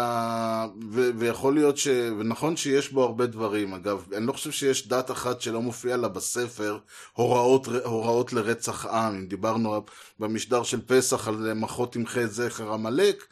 ו, ויכול להיות ש... ונכון שיש בו הרבה דברים, אגב, אני לא חושב שיש דת אחת שלא מופיע לה בספר הוראות, הוראות לרצח עם. אם דיברנו במשדר של פסח על מחות תמחה את זכר עמלק,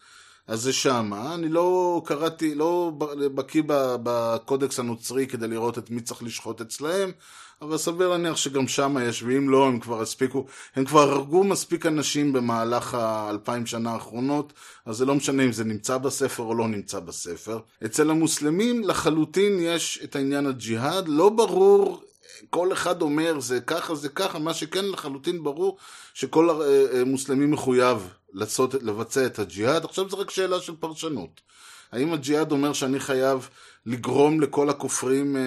אז זה שמה. אני לא קראתי, לא בקיא בקודקס הנוצרי כדי לראות את מי צריך לשחוט אצלהם, אבל סביר להניח שגם שם יש, ואם לא, הם כבר הספיקו, הם כבר הרגו מספיק אנשים במהלך האלפיים שנה האחרונות, אז זה לא משנה אם זה נמצא בספר או לא נמצא בספר. אצל המוסלמים לחלוטין יש את העניין הג'יהאד, לא ברור כל אחד אומר זה ככה זה ככה, מה שכן לחלוטין ברור שכל המוסלמי מחויב לעשות, לבצע את הג'יהאד. עכשיו זה רק שאלה של פרשנות. האם הג'יהאד אומר שאני חייב לגרום לכל הכופרים אה, אה,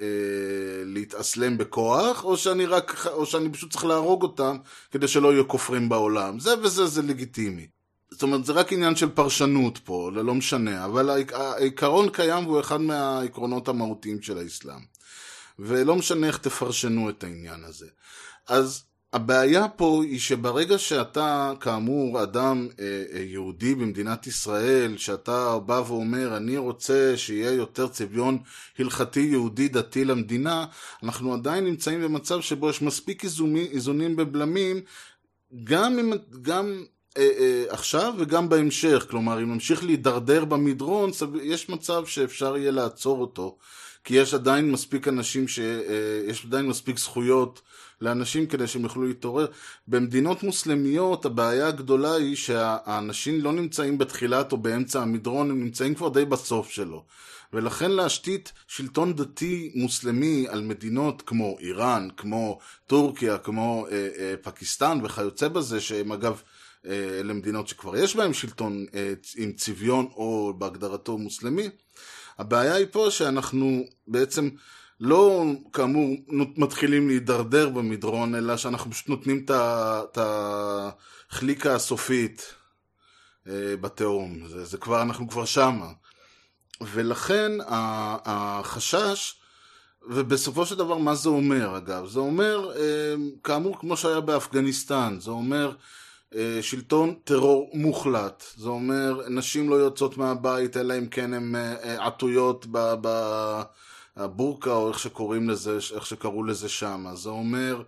אה, להתאסלם בכוח, או שאני, רק, או שאני פשוט צריך להרוג אותם כדי שלא יהיו כופרים בעולם. זה וזה זה לגיטימי. זאת אומרת, זה רק עניין של פרשנות פה, זה לא משנה, אבל העיקרון קיים והוא אחד מהעקרונות המהותיים של האסלאם. ולא משנה איך תפרשנו את העניין הזה. אז הבעיה פה היא שברגע שאתה, כאמור, אדם אה, אה, יהודי במדינת ישראל, שאתה בא ואומר, אני רוצה שיהיה יותר צביון הלכתי יהודי דתי למדינה, אנחנו עדיין נמצאים במצב שבו יש מספיק איזונים, איזונים ובלמים, גם, אם, גם אה, עכשיו וגם בהמשך. כלומר, אם נמשיך להידרדר במדרון, יש מצב שאפשר יהיה לעצור אותו, כי יש עדיין מספיק אנשים, ש, יש עדיין מספיק זכויות. לאנשים כדי שהם יוכלו להתעורר. במדינות מוסלמיות הבעיה הגדולה היא שהאנשים לא נמצאים בתחילת או באמצע המדרון, הם נמצאים כבר די בסוף שלו. ולכן להשתית שלטון דתי מוסלמי על מדינות כמו איראן, כמו טורקיה, כמו אה, אה, פקיסטן וכיוצא בזה, שהם אגב אה, אלה מדינות שכבר יש בהן שלטון אה, עם צביון או בהגדרתו מוסלמי, הבעיה היא פה שאנחנו בעצם לא כאמור מתחילים להידרדר במדרון, אלא שאנחנו פשוט נותנים את החליקה הסופית אה, בתהום. זה, זה כבר, אנחנו כבר שמה. ולכן החשש, ובסופו של דבר מה זה אומר אגב? זה אומר, אה, כאמור כמו שהיה באפגניסטן, זה אומר אה, שלטון טרור מוחלט, זה אומר נשים לא יוצאות מהבית אלא אם כן הן עטויות ב... ב הבורקה, או איך שקוראים לזה, איך שקראו לזה שם. זה אומר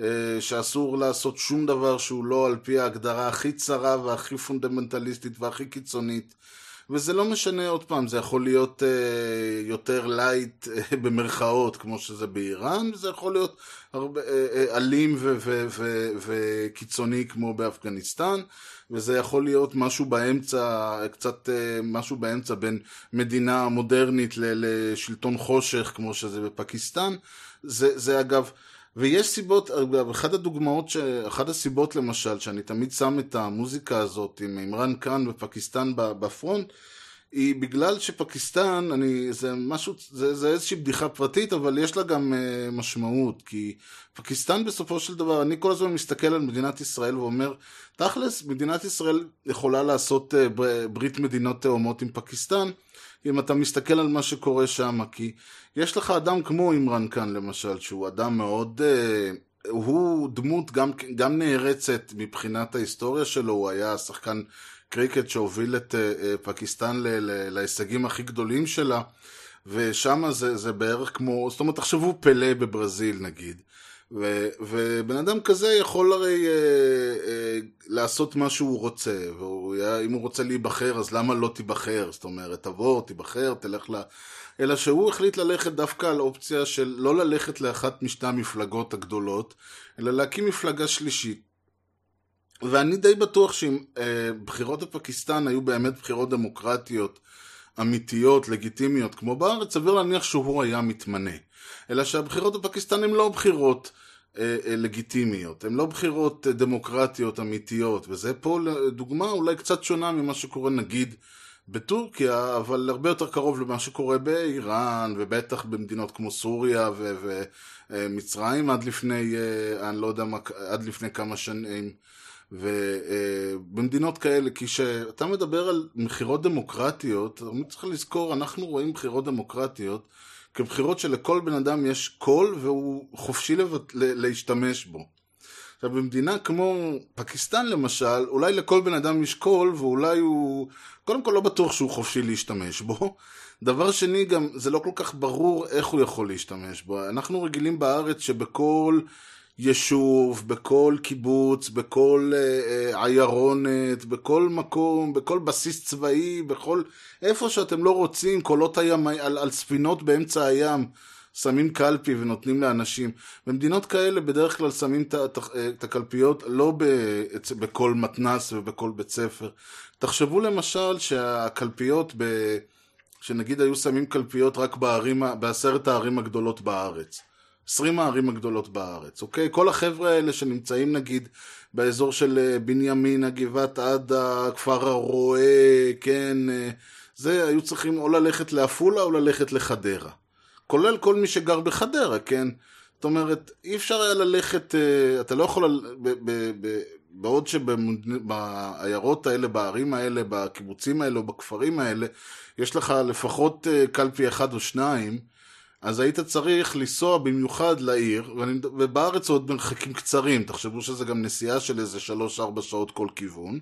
אה, שאסור לעשות שום דבר שהוא לא על פי ההגדרה הכי צרה והכי פונדמנטליסטית והכי קיצונית. וזה לא משנה עוד פעם, זה יכול להיות אה, יותר light אה, (laughs) במרכאות, כמו שזה באיראן, וזה יכול להיות הרבה, אה, אלים וקיצוני כמו באפגניסטן. וזה יכול להיות משהו באמצע, קצת אה, משהו באמצע בין מדינה מודרנית לשלטון חושך כמו שזה בפקיסטן. זה, זה אגב, ויש סיבות, אחת הדוגמאות, ש... אחת הסיבות למשל, שאני תמיד שם את המוזיקה הזאת עם עמרן קאן בפקיסטן בפרונט, היא בגלל שפקיסטן, אני, זה משהו, זה, זה איזושהי בדיחה פרטית, אבל יש לה גם uh, משמעות, כי פקיסטן בסופו של דבר, אני כל הזמן מסתכל על מדינת ישראל ואומר, תכלס, מדינת ישראל יכולה לעשות uh, ברית מדינות תאומות עם פקיסטן, אם אתה מסתכל על מה שקורה שם, כי יש לך אדם כמו עמרן כאן למשל, שהוא אדם מאוד... Uh, הוא דמות גם, גם נערצת מבחינת ההיסטוריה שלו, הוא היה שחקן קריקט שהוביל את uh, פקיסטן ל- ל- להישגים הכי גדולים שלה, ושם זה, זה בערך כמו, זאת אומרת, תחשבו פלא בברזיל נגיד. ו, ובן אדם כזה יכול הרי אה, אה, לעשות מה שהוא רוצה, ואם הוא רוצה להיבחר אז למה לא תיבחר? זאת אומרת, תבוא, תיבחר, תלך ל... אלא שהוא החליט ללכת דווקא על אופציה של לא ללכת לאחת משתי המפלגות הגדולות, אלא להקים מפלגה שלישית. ואני די בטוח שאם אה, בחירות בפקיסטן היו באמת בחירות דמוקרטיות אמיתיות, לגיטימיות, כמו בארץ, סביר להניח שהוא היה מתמנה. אלא שהבחירות בפקיסטן הן לא בחירות אה, אה, לגיטימיות, הן לא בחירות אה, דמוקרטיות אמיתיות, וזה פה דוגמה אולי קצת שונה ממה שקורה נגיד בטורקיה, אבל הרבה יותר קרוב למה שקורה באיראן, ובטח במדינות כמו סוריה ומצרים עד לפני, אה, אני לא יודע מה, עד לפני כמה שנים. ובמדינות כאלה, כי כשאתה מדבר על בחירות דמוקרטיות, אני צריך לזכור, אנחנו רואים בחירות דמוקרטיות כבחירות שלכל בן אדם יש קול והוא חופשי לבט... להשתמש בו. עכשיו, במדינה כמו פקיסטן למשל, אולי לכל בן אדם יש קול, ואולי הוא... קודם כל לא בטוח שהוא חופשי להשתמש בו. דבר שני, גם זה לא כל כך ברור איך הוא יכול להשתמש בו. אנחנו רגילים בארץ שבכל יישוב, בכל קיבוץ, בכל אה, אה, עיירונת, בכל מקום, בכל בסיס צבאי, בכל... איפה שאתם לא רוצים, קולות הים על, על ספינות באמצע הים. שמים קלפי ונותנים לאנשים. במדינות כאלה בדרך כלל שמים את הקלפיות לא בכל מתנס ובכל בית ספר. תחשבו למשל שהקלפיות, ב... שנגיד היו שמים קלפיות רק בערים, בעשרת הערים הגדולות בארץ. עשרים הערים הגדולות בארץ, אוקיי? כל החבר'ה האלה שנמצאים נגיד באזור של אה, בנימינה, גבעת עדה, כפר הרועה, כן, אה, זה היו צריכים או ללכת לעפולה או ללכת לחדרה. כולל כל מי שגר בחדרה, כן? זאת אומרת, אי אפשר היה ללכת, אה, אתה לא יכול, בעוד שבעיירות האלה, בערים האלה, בקיבוצים האלה או בכפרים האלה, יש לך לפחות קלפי אחד או שניים, אז היית צריך לנסוע במיוחד לעיר, ובארץ עוד מרחקים קצרים, תחשבו שזה גם נסיעה של איזה 3-4 שעות כל כיוון,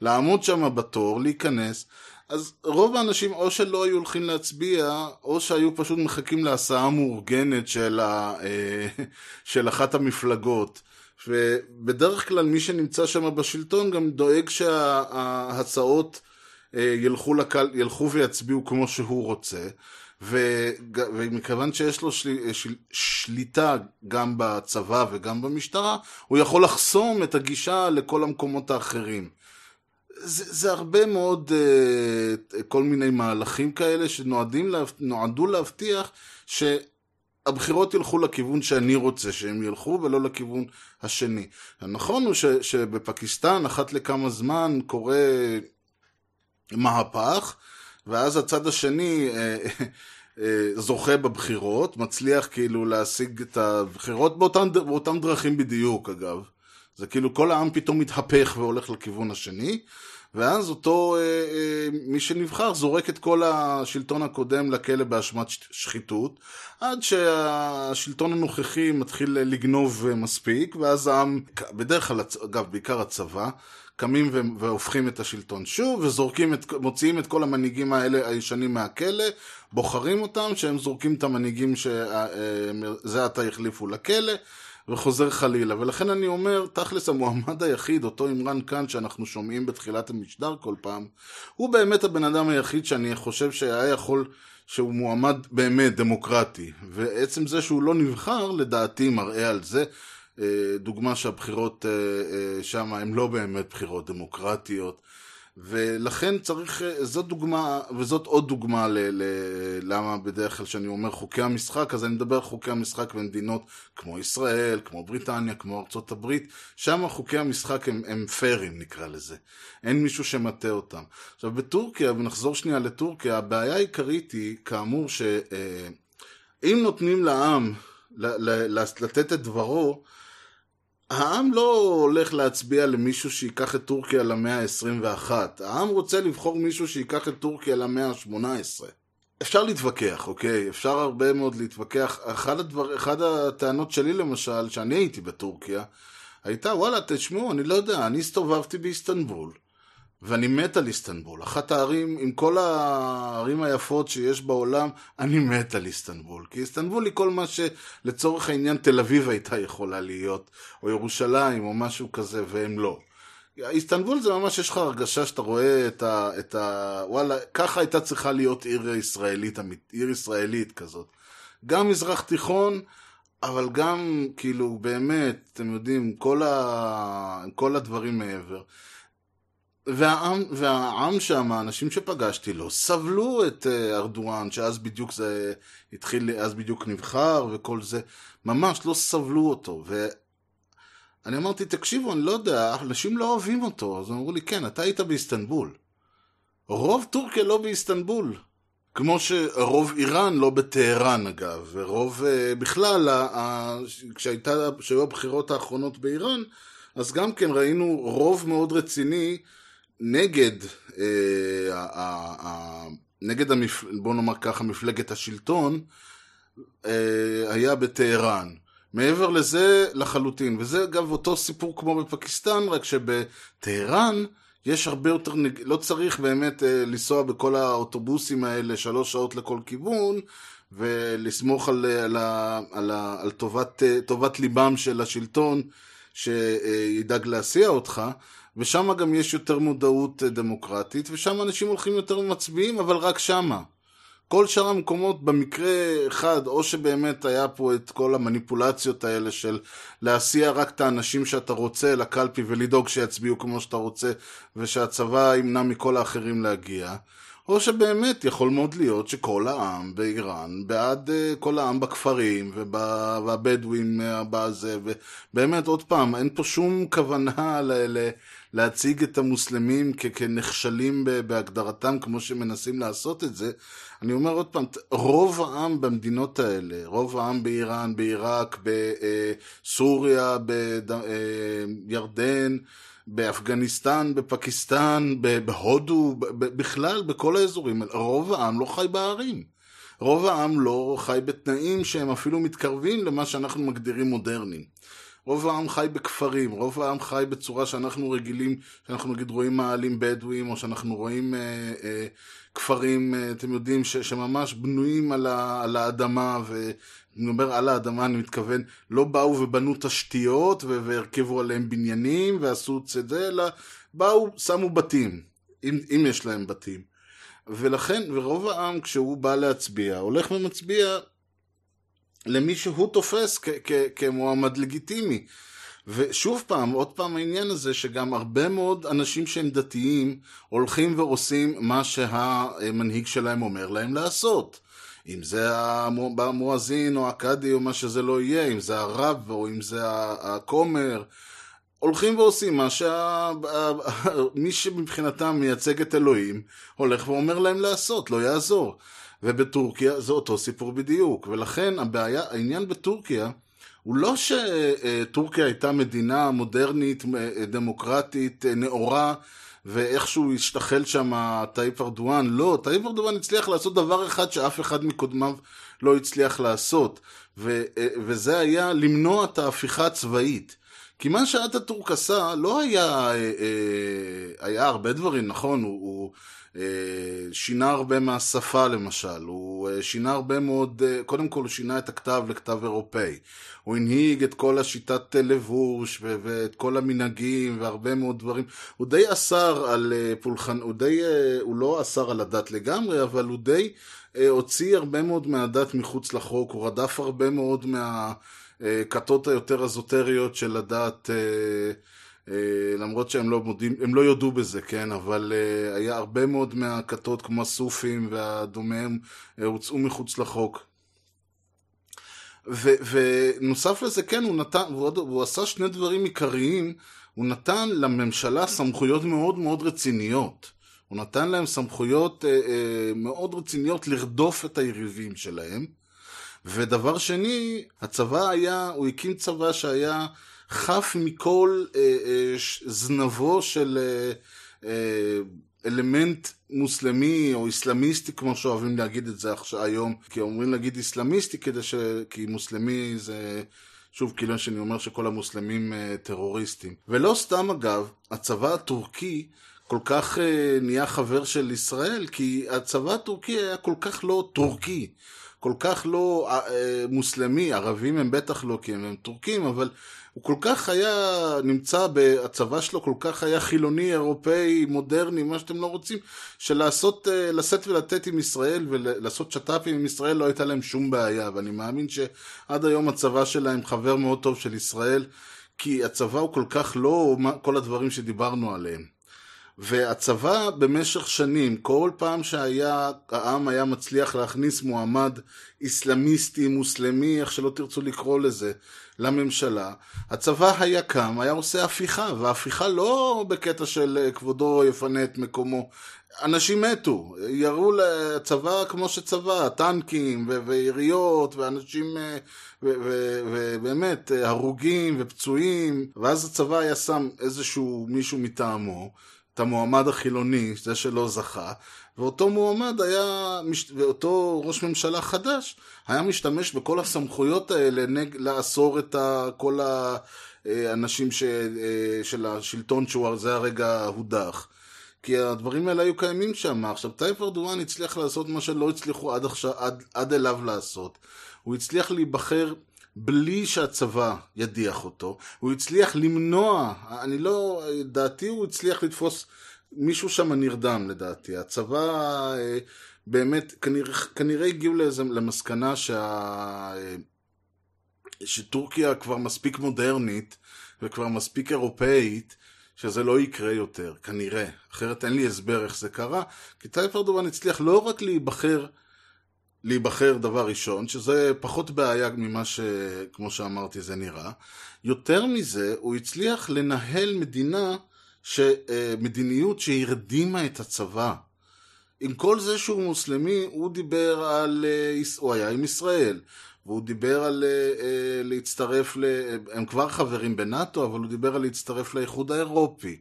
לעמוד שם בתור, להיכנס, אז רוב האנשים או שלא היו הולכים להצביע, או שהיו פשוט מחכים להסעה מאורגנת של, ה, אה, (laughs) של אחת המפלגות. ובדרך כלל מי שנמצא שם בשלטון גם דואג שההצעות אה, ילכו, לקל, ילכו ויצביעו כמו שהוא רוצה. ומכיוון שיש לו של... של... שליטה גם בצבא וגם במשטרה, הוא יכול לחסום את הגישה לכל המקומות האחרים. זה, זה הרבה מאוד uh, כל מיני מהלכים כאלה שנועדו להבטיח שהבחירות ילכו לכיוון שאני רוצה שהם ילכו ולא לכיוון השני. הנכון הוא ש, שבפקיסטן אחת לכמה זמן קורה מהפך ואז הצד השני uh, uh, זוכה בבחירות, מצליח כאילו להשיג את הבחירות באותן, באותן דרכים בדיוק אגב. זה כאילו כל העם פתאום מתהפך והולך לכיוון השני, ואז אותו אה, אה, מי שנבחר זורק את כל השלטון הקודם לכלא באשמת שחיתות, עד שהשלטון הנוכחי מתחיל לגנוב מספיק, ואז העם, בדרך כלל, אגב, בעיקר הצבא, קמים והופכים את השלטון שוב, וזורקים את, מוציאים את כל המנהיגים האלה הישנים מהכלא, בוחרים אותם, שהם זורקים את המנהיגים שזה אה, עתה החליפו לכלא, וחוזר חלילה. ולכן אני אומר, תכלס המועמד היחיד, אותו עמרן כאן שאנחנו שומעים בתחילת המשדר כל פעם, הוא באמת הבן אדם היחיד שאני חושב שהיה יכול, שהוא מועמד באמת דמוקרטי. ועצם זה שהוא לא נבחר, לדעתי מראה על זה. אה, דוגמה שהבחירות אה, אה, שם הן לא באמת בחירות דמוקרטיות. ולכן צריך, זאת דוגמה, וזאת עוד דוגמה ל, ל, למה בדרך כלל כשאני אומר חוקי המשחק, אז אני מדבר על חוקי המשחק במדינות כמו ישראל, כמו בריטניה, כמו ארצות הברית, שם חוקי המשחק הם, הם פיירים נקרא לזה, אין מישהו שמטה אותם. עכשיו בטורקיה, ונחזור שנייה לטורקיה, הבעיה העיקרית היא כאמור שאם נותנים לעם לתת את דברו, העם לא הולך להצביע למישהו שייקח את טורקיה למאה ה-21. העם רוצה לבחור מישהו שייקח את טורקיה למאה ה-18. אפשר להתווכח, אוקיי? אפשר הרבה מאוד להתווכח. אחד, הדבר, הטענות שלי למשל, שאני הייתי בטורקיה, הייתה, וואלה, תשמעו, אני לא יודע, אני הסתובבתי באיסטנבול. ואני מת על איסטנבול. אחת הערים, עם כל הערים היפות שיש בעולם, אני מת על איסטנבול. כי איסטנבול היא כל מה שלצורך העניין תל אביב הייתה יכולה להיות, או ירושלים, או משהו כזה, והם לא. איסטנבול זה ממש, יש לך הרגשה שאתה רואה את ה... את ה וואלה, ככה הייתה צריכה להיות עיר ישראלית, עיר ישראלית כזאת. גם מזרח תיכון, אבל גם, כאילו, באמת, אתם יודעים, כל, ה... כל הדברים מעבר. והעם, והעם שם, האנשים שפגשתי לא סבלו את אה, ארדואן, שאז בדיוק זה התחיל, אז בדיוק נבחר וכל זה, ממש לא סבלו אותו. ואני אמרתי, תקשיבו, אני לא יודע, אנשים לא אוהבים אותו. אז אמרו לי, כן, אתה היית באיסטנבול. רוב טורקיה לא באיסטנבול. כמו שרוב איראן לא בטהרן אגב, ורוב uh, בכלל, כשהיו הבחירות האחרונות באיראן, אז גם כן ראינו רוב מאוד רציני נגד, uh, ה, ה, ה, נגד המפ... בוא נאמר ככה, מפלגת השלטון, uh, היה בטהרן. מעבר לזה לחלוטין, וזה אגב אותו סיפור כמו בפקיסטן, רק שבטהרן יש הרבה יותר, לא צריך באמת אה, לנסוע בכל האוטובוסים האלה שלוש שעות לכל כיוון, ולסמוך על, על, על, על טובת, אה, טובת ליבם של השלטון שידאג להסיע אותך, ושם גם יש יותר מודעות אה, דמוקרטית, ושם אנשים הולכים יותר ומצביעים, אבל רק שמה. כל שאר המקומות במקרה אחד, או שבאמת היה פה את כל המניפולציות האלה של להסיע רק את האנשים שאתה רוצה לקלפי ולדאוג שיצביעו כמו שאתה רוצה, ושהצבא ימנע מכל האחרים להגיע, או שבאמת יכול מאוד להיות שכל העם באיראן בעד uh, כל העם בכפרים והבדואים uh, בזה, ובאמת עוד פעם, אין פה שום כוונה. ל להציג את המוסלמים כ- כנכשלים בהגדרתם כמו שמנסים לעשות את זה. אני אומר עוד פעם, רוב העם במדינות האלה, רוב העם באיראן, בעיראק, בסוריה, בירדן, באפגניסטן, בפקיסטן, בהודו, בכלל, בכל האזורים, רוב העם לא חי בערים. רוב העם לא חי בתנאים שהם אפילו מתקרבים למה שאנחנו מגדירים מודרניים. רוב העם חי בכפרים, רוב העם חי בצורה שאנחנו רגילים, שאנחנו נגיד רואים מעלים בדואים, או שאנחנו רואים אה, אה, כפרים, אה, אתם יודעים, ש, שממש בנויים על, ה, על האדמה, ואני אומר על האדמה, אני מתכוון, לא באו ובנו תשתיות, והרכבו עליהם בניינים, ועשו את זה, אלא באו, שמו בתים, אם, אם יש להם בתים. ולכן, ורוב העם כשהוא בא להצביע, הולך ומצביע למי שהוא תופס כמועמד לגיטימי. ושוב פעם, עוד פעם העניין הזה שגם הרבה מאוד אנשים שהם דתיים הולכים ועושים מה שהמנהיג שלהם אומר להם לעשות. אם זה המואזין או הקאדי או מה שזה לא יהיה, אם זה הרב או אם זה הכומר, הולכים ועושים מה שמי (laughs) שמבחינתם מייצג את אלוהים הולך ואומר להם לעשות, לא יעזור. ובטורקיה זה אותו סיפור בדיוק, ולכן הבעיה, העניין בטורקיה הוא לא שטורקיה הייתה מדינה מודרנית, דמוקרטית, נאורה, ואיכשהו השתחל שם טייפ ארדואן, לא, טייפ ארדואן הצליח לעשות דבר אחד שאף אחד מקודמיו לא הצליח לעשות, ו, וזה היה למנוע את ההפיכה הצבאית. כי מה שאטאטורק עשה לא היה, היה הרבה דברים, נכון, הוא, הוא אה, שינה הרבה מהשפה למשל, הוא אה, שינה הרבה מאוד, אה, קודם כל הוא שינה את הכתב לכתב אירופאי, הוא הנהיג את כל השיטת לבוש ואת כל המנהגים והרבה מאוד דברים, הוא די אסר על פולחן, הוא די, הוא לא אסר על הדת לגמרי, אבל הוא די הוציא הרבה מאוד מהדת מחוץ לחוק, הוא רדף הרבה מאוד מהכתות היותר אזוטריות של הדת אה, למרות שהם לא מודים, הם לא יודו בזה, כן, אבל uh, היה הרבה מאוד מהכתות כמו הסופים והדומיהם uh, הוצאו מחוץ לחוק. ונוסף לזה, כן, הוא נתן, והוא, והוא עשה שני דברים עיקריים, הוא נתן לממשלה סמכויות מאוד מאוד רציניות. הוא נתן להם סמכויות uh, uh, מאוד רציניות לרדוף את היריבים שלהם. ודבר שני, הצבא היה, הוא הקים צבא שהיה חף מכל אה, אה, זנבו של אה, אה, אלמנט מוסלמי או איסלאמיסטי, כמו שאוהבים להגיד את זה עכשיו, היום, כי אומרים להגיד איסלאמיסטי כדי ש... כי מוסלמי זה... שוב, כאילו שאני אומר שכל המוסלמים אה, טרוריסטים. ולא סתם אגב, הצבא הטורקי כל כך אה, נהיה חבר של ישראל, כי הצבא הטורקי היה כל כך לא טורקי. כל כך לא אה, אה, מוסלמי, ערבים הם בטח לא כי הם, הם טורקים, אבל הוא כל כך היה נמצא, הצבא שלו כל כך היה חילוני, אירופאי, מודרני, מה שאתם לא רוצים, שלעשות, אה, לשאת ולתת עם ישראל ולעשות שת"פים עם ישראל לא הייתה להם שום בעיה, ואני מאמין שעד היום הצבא שלהם חבר מאוד טוב של ישראל, כי הצבא הוא כל כך לא כל הדברים שדיברנו עליהם. והצבא במשך שנים, כל פעם שהיה, העם היה מצליח להכניס מועמד איסלאמיסטי, מוסלמי, איך שלא תרצו לקרוא לזה, לממשלה, הצבא היה קם, היה עושה הפיכה, וההפיכה לא בקטע של אה, כבודו יפנה את מקומו, אנשים מתו, ירו לצבא כמו שצבא, טנקים ו- ויריות ואנשים, אה, ובאמת, אה, הרוגים ופצועים, ואז הצבא היה שם איזשהו מישהו מטעמו, את המועמד החילוני, זה שלא זכה, ואותו מועמד היה, ואותו ראש ממשלה חדש, היה משתמש בכל הסמכויות האלה נג, לאסור את ה, כל האנשים ש, אה, של השלטון שהוא זה הרגע הודח. כי הדברים האלה היו קיימים שם. עכשיו, טייפ ארדואן הצליח לעשות מה שלא הצליחו עד, עכשיו, עד, עד אליו לעשות. הוא הצליח להיבחר בלי שהצבא ידיח אותו. הוא הצליח למנוע, אני לא, דעתי הוא הצליח לתפוס, מישהו שם נרדם לדעתי. הצבא אה, באמת, כנראה, כנראה הגיעו לאיזה, למסקנה שה... אה, שטורקיה כבר מספיק מודרנית וכבר מספיק אירופאית, שזה לא יקרה יותר, כנראה. אחרת אין לי הסבר איך זה קרה, כי טייפ ארדואן הצליח לא רק להיבחר, להיבחר דבר ראשון, שזה פחות בעיה ממה ש... כמו שאמרתי זה נראה. יותר מזה, הוא הצליח לנהל מדינה, ש... מדיניות שהרדימה את הצבא. עם כל זה שהוא מוסלמי, הוא דיבר על... הוא היה עם ישראל. והוא דיבר על uh, להצטרף, ל... הם כבר חברים בנאטו, אבל הוא דיבר על להצטרף לאיחוד האירופי.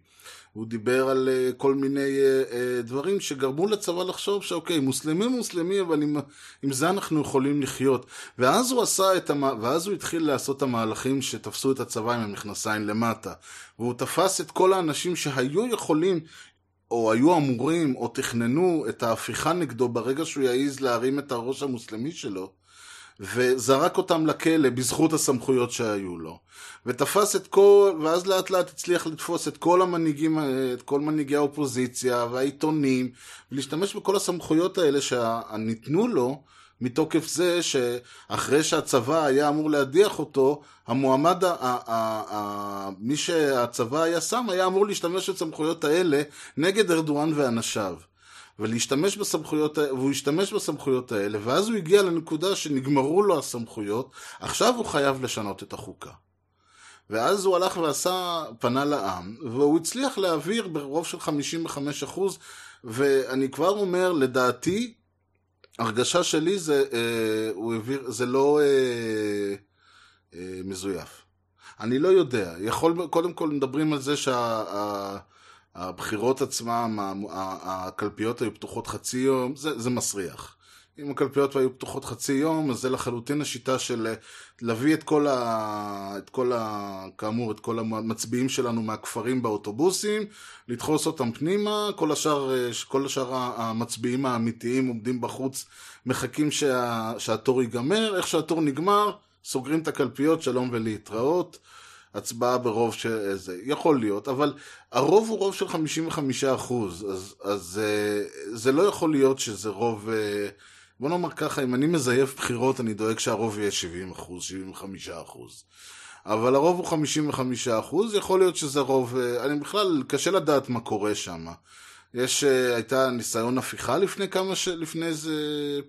הוא דיבר על uh, כל מיני uh, uh, דברים שגרמו לצבא לחשוב שאוקיי, מוסלמי מוסלמי, אבל עם, עם זה אנחנו יכולים לחיות. ואז הוא עשה את המ... ואז הוא התחיל לעשות את המהלכים שתפסו את הצבא עם המכנסיים למטה. והוא תפס את כל האנשים שהיו יכולים או היו אמורים, או תכננו את ההפיכה נגדו ברגע שהוא יעז להרים את הראש המוסלמי שלו, וזרק אותם לכלא בזכות הסמכויות שהיו לו. ותפס את כל, ואז לאט לאט הצליח לתפוס את כל המנהיגים, את כל מנהיגי האופוזיציה והעיתונים, ולהשתמש בכל הסמכויות האלה שניתנו לו, מתוקף זה שאחרי שהצבא היה אמור להדיח אותו, המועמד, ה- ה- ה- מי שהצבא היה שם, היה אמור להשתמש בסמכויות האלה נגד ארדואן ואנשיו. ולהשתמש בסמכויות, והוא השתמש בסמכויות האלה, ואז הוא הגיע לנקודה שנגמרו לו הסמכויות, עכשיו הוא חייב לשנות את החוקה. ואז הוא הלך ועשה, פנה לעם, והוא הצליח להעביר ברוב של 55%, ואני כבר אומר, לדעתי, הרגשה שלי זה, אה, הוא העביר, זה לא אה, אה, מזויף. אני לא יודע. יכול, קודם כל מדברים על זה שה... הבחירות עצמם, הקלפיות היו פתוחות חצי יום, זה, זה מסריח. אם הקלפיות היו פתוחות חצי יום, אז זה לחלוטין השיטה של להביא את כל, ה... את כל ה... כאמור, את כל המצביעים שלנו מהכפרים באוטובוסים, לדחוס אותם פנימה, כל השאר, כל השאר המצביעים האמיתיים עומדים בחוץ, מחכים שה... שהתור ייגמר, איך שהתור נגמר, סוגרים את הקלפיות, שלום ולהתראות. הצבעה ברוב של זה, יכול להיות, אבל הרוב הוא רוב של 55 אחוז, אז, אז אה, זה לא יכול להיות שזה רוב, אה, בוא נאמר ככה, אם אני מזייף בחירות, אני דואג שהרוב יהיה 70 אחוז, 75 אחוז. אבל הרוב הוא 55 אחוז, יכול להיות שזה רוב, אה, אני בכלל, קשה לדעת מה קורה שם. יש, uh, הייתה ניסיון הפיכה לפני כמה, ש... לפני זה,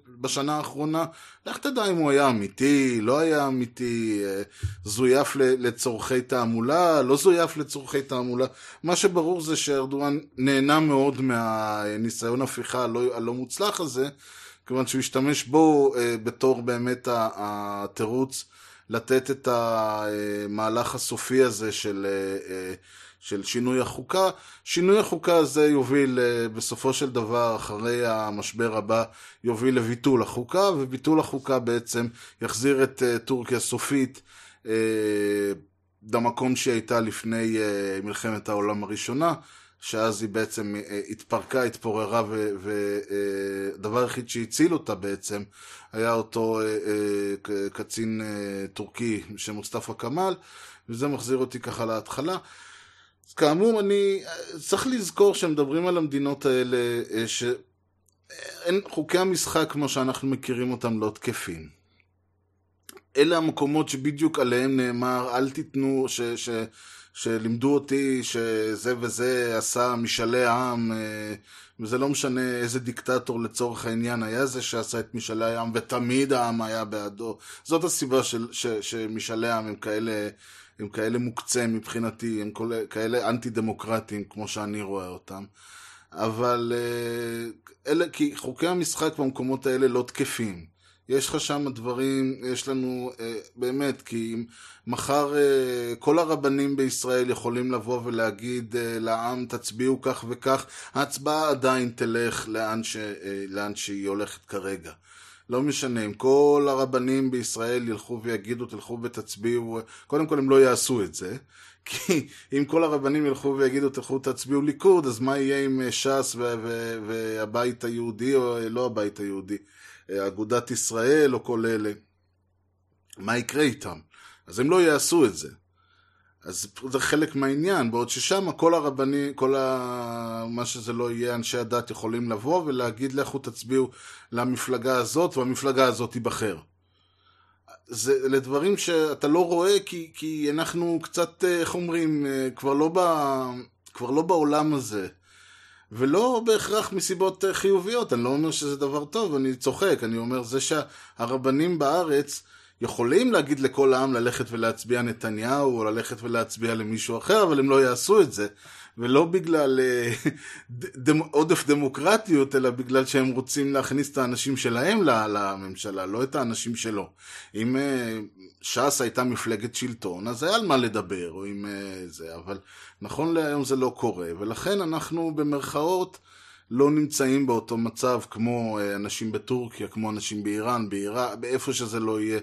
בשנה האחרונה. לך תדע אם הוא היה אמיתי, לא היה אמיתי, uh, זויף לצורכי תעמולה, לא זויף לצורכי תעמולה. מה שברור זה שארדואן נהנה מאוד מהניסיון הפיכה הלא, הלא מוצלח הזה, כיוון שהוא השתמש בו uh, בתור באמת התירוץ לתת את המהלך הסופי הזה של... של שינוי החוקה. שינוי החוקה הזה יוביל אה, בסופו של דבר, אחרי המשבר הבא, יוביל לביטול החוקה, וביטול החוקה בעצם יחזיר את אה, טורקיה סופית אה, למקום שהיא הייתה לפני מלחמת העולם הראשונה. שאז היא בעצם התפרקה, התפוררה, ודבר היחיד שהציל אותה בעצם היה אותו קצין טורקי שמוסטפא כמאל, וזה מחזיר אותי ככה להתחלה. כאמור, אני... צריך לזכור שמדברים על המדינות האלה, אה, שאין חוקי המשחק כמו שאנחנו מכירים אותם לא תקפים. אלה המקומות שבדיוק עליהם נאמר, אל תיתנו, ש, ש, שלימדו אותי שזה וזה עשה משאלי עם, אה, וזה לא משנה איזה דיקטטור לצורך העניין היה זה שעשה את משאלי העם, ותמיד העם היה בעדו. זאת הסיבה של, ש, שמשאלי העם הם כאלה... הם כאלה מוקצה מבחינתי, הם כאלה אנטי דמוקרטיים כמו שאני רואה אותם. אבל אה, אלה, כי חוקי המשחק במקומות האלה לא תקפים. יש לך שם דברים, יש לנו, אה, באמת, כי אם מחר אה, כל הרבנים בישראל יכולים לבוא ולהגיד לעם, תצביעו כך וכך, ההצבעה עדיין תלך לאן, ש, לאן שהיא הולכת כרגע. לא משנה, אם כל הרבנים בישראל ילכו ויגידו, תלכו ותצביעו, קודם כל הם לא יעשו את זה, (laughs) כי אם כל הרבנים ילכו ויגידו, תלכו תצביעו ליכוד, אז מה יהיה עם אה, ש"ס והבית היהודי, או אה, לא הבית היהודי, אה, אגודת ישראל, או כל אלה? מה יקרה איתם? אז הם לא יעשו את זה. אז זה חלק מהעניין, בעוד ששם כל הרבנים, כל ה... מה שזה לא יהיה, אנשי הדת יכולים לבוא ולהגיד לכו תצביעו למפלגה הזאת, והמפלגה הזאת תיבחר. זה אלה דברים שאתה לא רואה כי, כי אנחנו קצת, אה, איך אומרים, אה, כבר לא, ב, כבר לא בעולם הזה. ולא בהכרח מסיבות אה, חיוביות, אני לא אומר שזה דבר טוב, אני צוחק, אני אומר זה שהרבנים בארץ יכולים להגיד לכל העם ללכת ולהצביע נתניהו, או ללכת ולהצביע למישהו אחר, אבל הם לא יעשו את זה. ולא בגלל אה, (laughs) עודף דמוקרטיות, אלא בגלל שהם רוצים להכניס את האנשים שלהם לממשלה, לא את האנשים שלו. אם אה, ש"ס הייתה מפלגת שלטון, אז היה על מה לדבר, או אם אה, זה, אבל נכון להיום זה לא קורה, ולכן אנחנו במרכאות לא נמצאים באותו מצב כמו אנשים בטורקיה, כמו אנשים באיראן, בעיראק, באיפה שזה לא יהיה.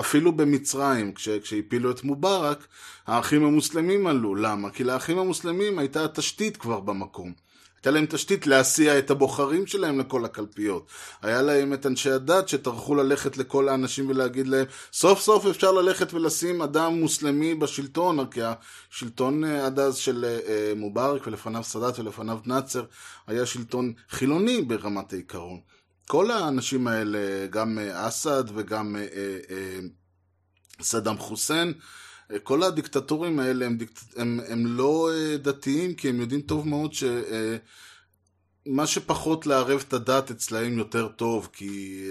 אפילו במצרים, כש, כשהפילו את מובארק, האחים המוסלמים עלו. למה? כי לאחים המוסלמים הייתה תשתית כבר במקום. הייתה להם תשתית להסיע את הבוחרים שלהם לכל הקלפיות. היה להם את אנשי הדת שטרחו ללכת לכל האנשים ולהגיד להם, סוף סוף אפשר ללכת ולשים אדם מוסלמי בשלטון, כי השלטון אה, עד אז של אה, מובארק ולפניו סאדאת ולפניו נאצר היה שלטון חילוני ברמת העיקרון. כל האנשים האלה, גם אה, אסד וגם סדאם חוסיין, כל הדיקטטורים האלה הם, דיקט... הם, הם לא דתיים, כי הם יודעים טוב מאוד שמה שפחות לערב את הדת אצלהם יותר טוב, כי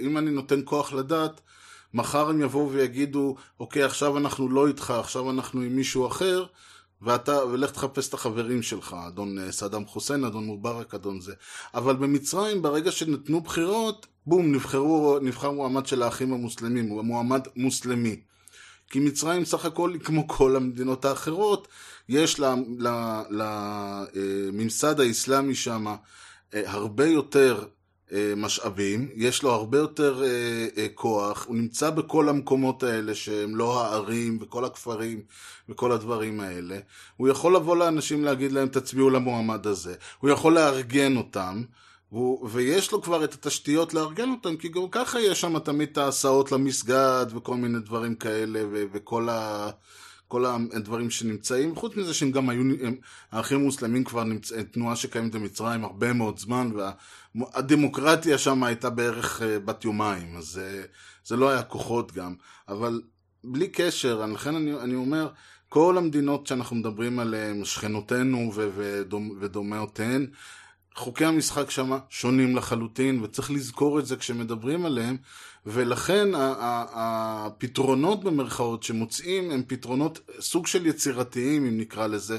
אם אני נותן כוח לדת, מחר הם יבואו ויגידו, אוקיי, עכשיו אנחנו לא איתך, עכשיו אנחנו עם מישהו אחר, ואתה, ולך תחפש את החברים שלך, אדון סדאם חוסיין, אדון מובארק, אדון זה. אבל במצרים, ברגע שנתנו בחירות, בום, נבחרו, נבחר מועמד של האחים המוסלמים, הוא מועמד מוסלמי. כי מצרים סך הכל, כמו כל המדינות האחרות, יש לממסד האסלאמי שם הרבה יותר משאבים, יש לו הרבה יותר כוח, הוא נמצא בכל המקומות האלה שהם לא הערים וכל הכפרים וכל הדברים האלה. הוא יכול לבוא לאנשים להגיד להם תצביעו למועמד הזה, הוא יכול לארגן אותם. והוא, ויש לו כבר את התשתיות לארגן אותם, כי גם ככה יש שם תמיד את ההסעות למסגד וכל מיני דברים כאלה, ו- וכל ה... כל הדברים שנמצאים, חוץ מזה שהם גם היו, הם, האחים המוסלמים כבר נמצ... תנועה שקיימת במצרים הרבה מאוד זמן, והדמוקרטיה שם הייתה בערך אה, בת יומיים, אז זה, זה לא היה כוחות גם, אבל בלי קשר, לכן אני, אני אומר, כל המדינות שאנחנו מדברים עליהן, שכנותינו ודומ, ודומאותיהן, חוקי המשחק שם שונים לחלוטין, וצריך לזכור את זה כשמדברים עליהם, ולכן הפתרונות במרכאות שמוצאים הם פתרונות סוג של יצירתיים, אם נקרא לזה,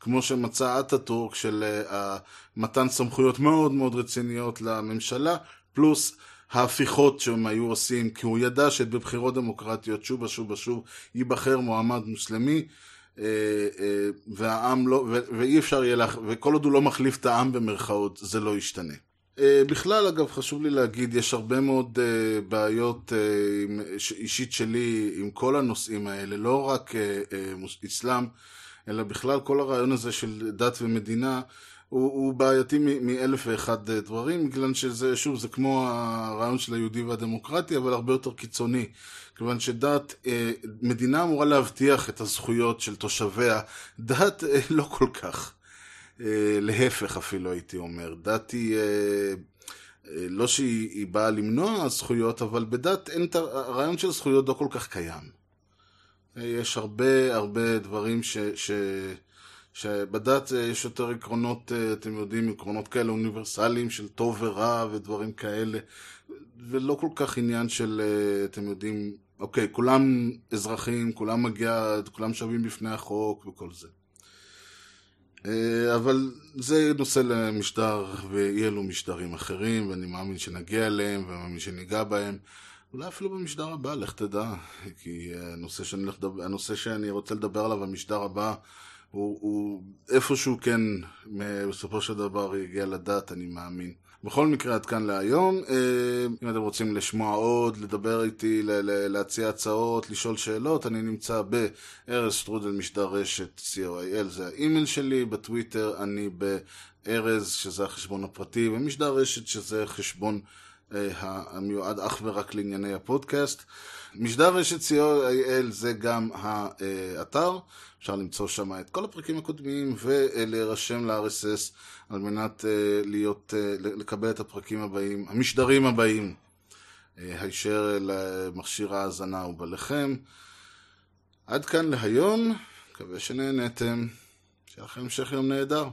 כמו שמצא אטאטורק של אה, מתן סמכויות מאוד מאוד רציניות לממשלה, פלוס ההפיכות שהם היו עושים, כי הוא ידע שבבחירות דמוקרטיות שוב ושוב ושוב ייבחר מועמד מוסלמי, והעם לא, ואי אפשר יהיה, לך, וכל עוד הוא לא מחליף את העם במרכאות, זה לא ישתנה. אה, בכלל, אגב, חשוב לי להגיד, יש הרבה מאוד בעיות אישית שלי עם כל הנושאים האלה, לא רק אסלאם, אלא בכלל כל הרעיון הזה של דת ומדינה. הוא, הוא בעייתי מאלף ואחד דברים, בגלל שזה, שוב, זה כמו הרעיון של היהודי והדמוקרטי, אבל הרבה יותר קיצוני. כיוון שדת, אה, מדינה אמורה להבטיח את הזכויות של תושביה, דת אה, לא כל כך. אה, להפך אפילו הייתי אומר. דת היא, לא שהיא באה למנוע זכויות, אבל בדת אין, הרעיון של זכויות לא כל כך קיים. יש הרבה הרבה דברים ש... ש... שבדת יש יותר עקרונות, אתם יודעים, עקרונות כאלה אוניברסליים של טוב ורע ודברים כאלה, ולא כל כך עניין של, אתם יודעים, אוקיי, כולם אזרחים, כולם מגיע, כולם שווים בפני החוק וכל זה. אה, אבל זה נושא למשדר, ויהיה לו משדרים אחרים, ואני מאמין שנגיע אליהם, ומאמין שניגע בהם. אולי אפילו במשדר הבא, לך תדע. כי הנושא שאני, לדבר, הנושא שאני רוצה לדבר עליו, המשדר הבא, הוא, הוא איפשהו כן, בסופו של דבר יגיע לדת, אני מאמין. בכל מקרה, עד כאן להיום. אה, אם אתם רוצים לשמוע עוד, לדבר איתי, להציע הצעות, לשאול שאלות, אני נמצא בארז שטרודל משדר רשת co.il, זה האימייל שלי, בטוויטר אני בארז, שזה החשבון הפרטי, ומשדר רשת, שזה חשבון אה, המיועד אך ורק לענייני הפודקאסט. משדר רשת co.il זה גם האתר, אפשר למצוא שם את כל הפרקים הקודמים ולהירשם ל-RSS על מנת אה, להיות, אה, לקבל את הפרקים הבאים, המשדרים הבאים, הישר למכשיר ההאזנה ובלכם. עד כאן להיום, מקווה שנהנתם, שיהיה לכם המשך יום נהדר.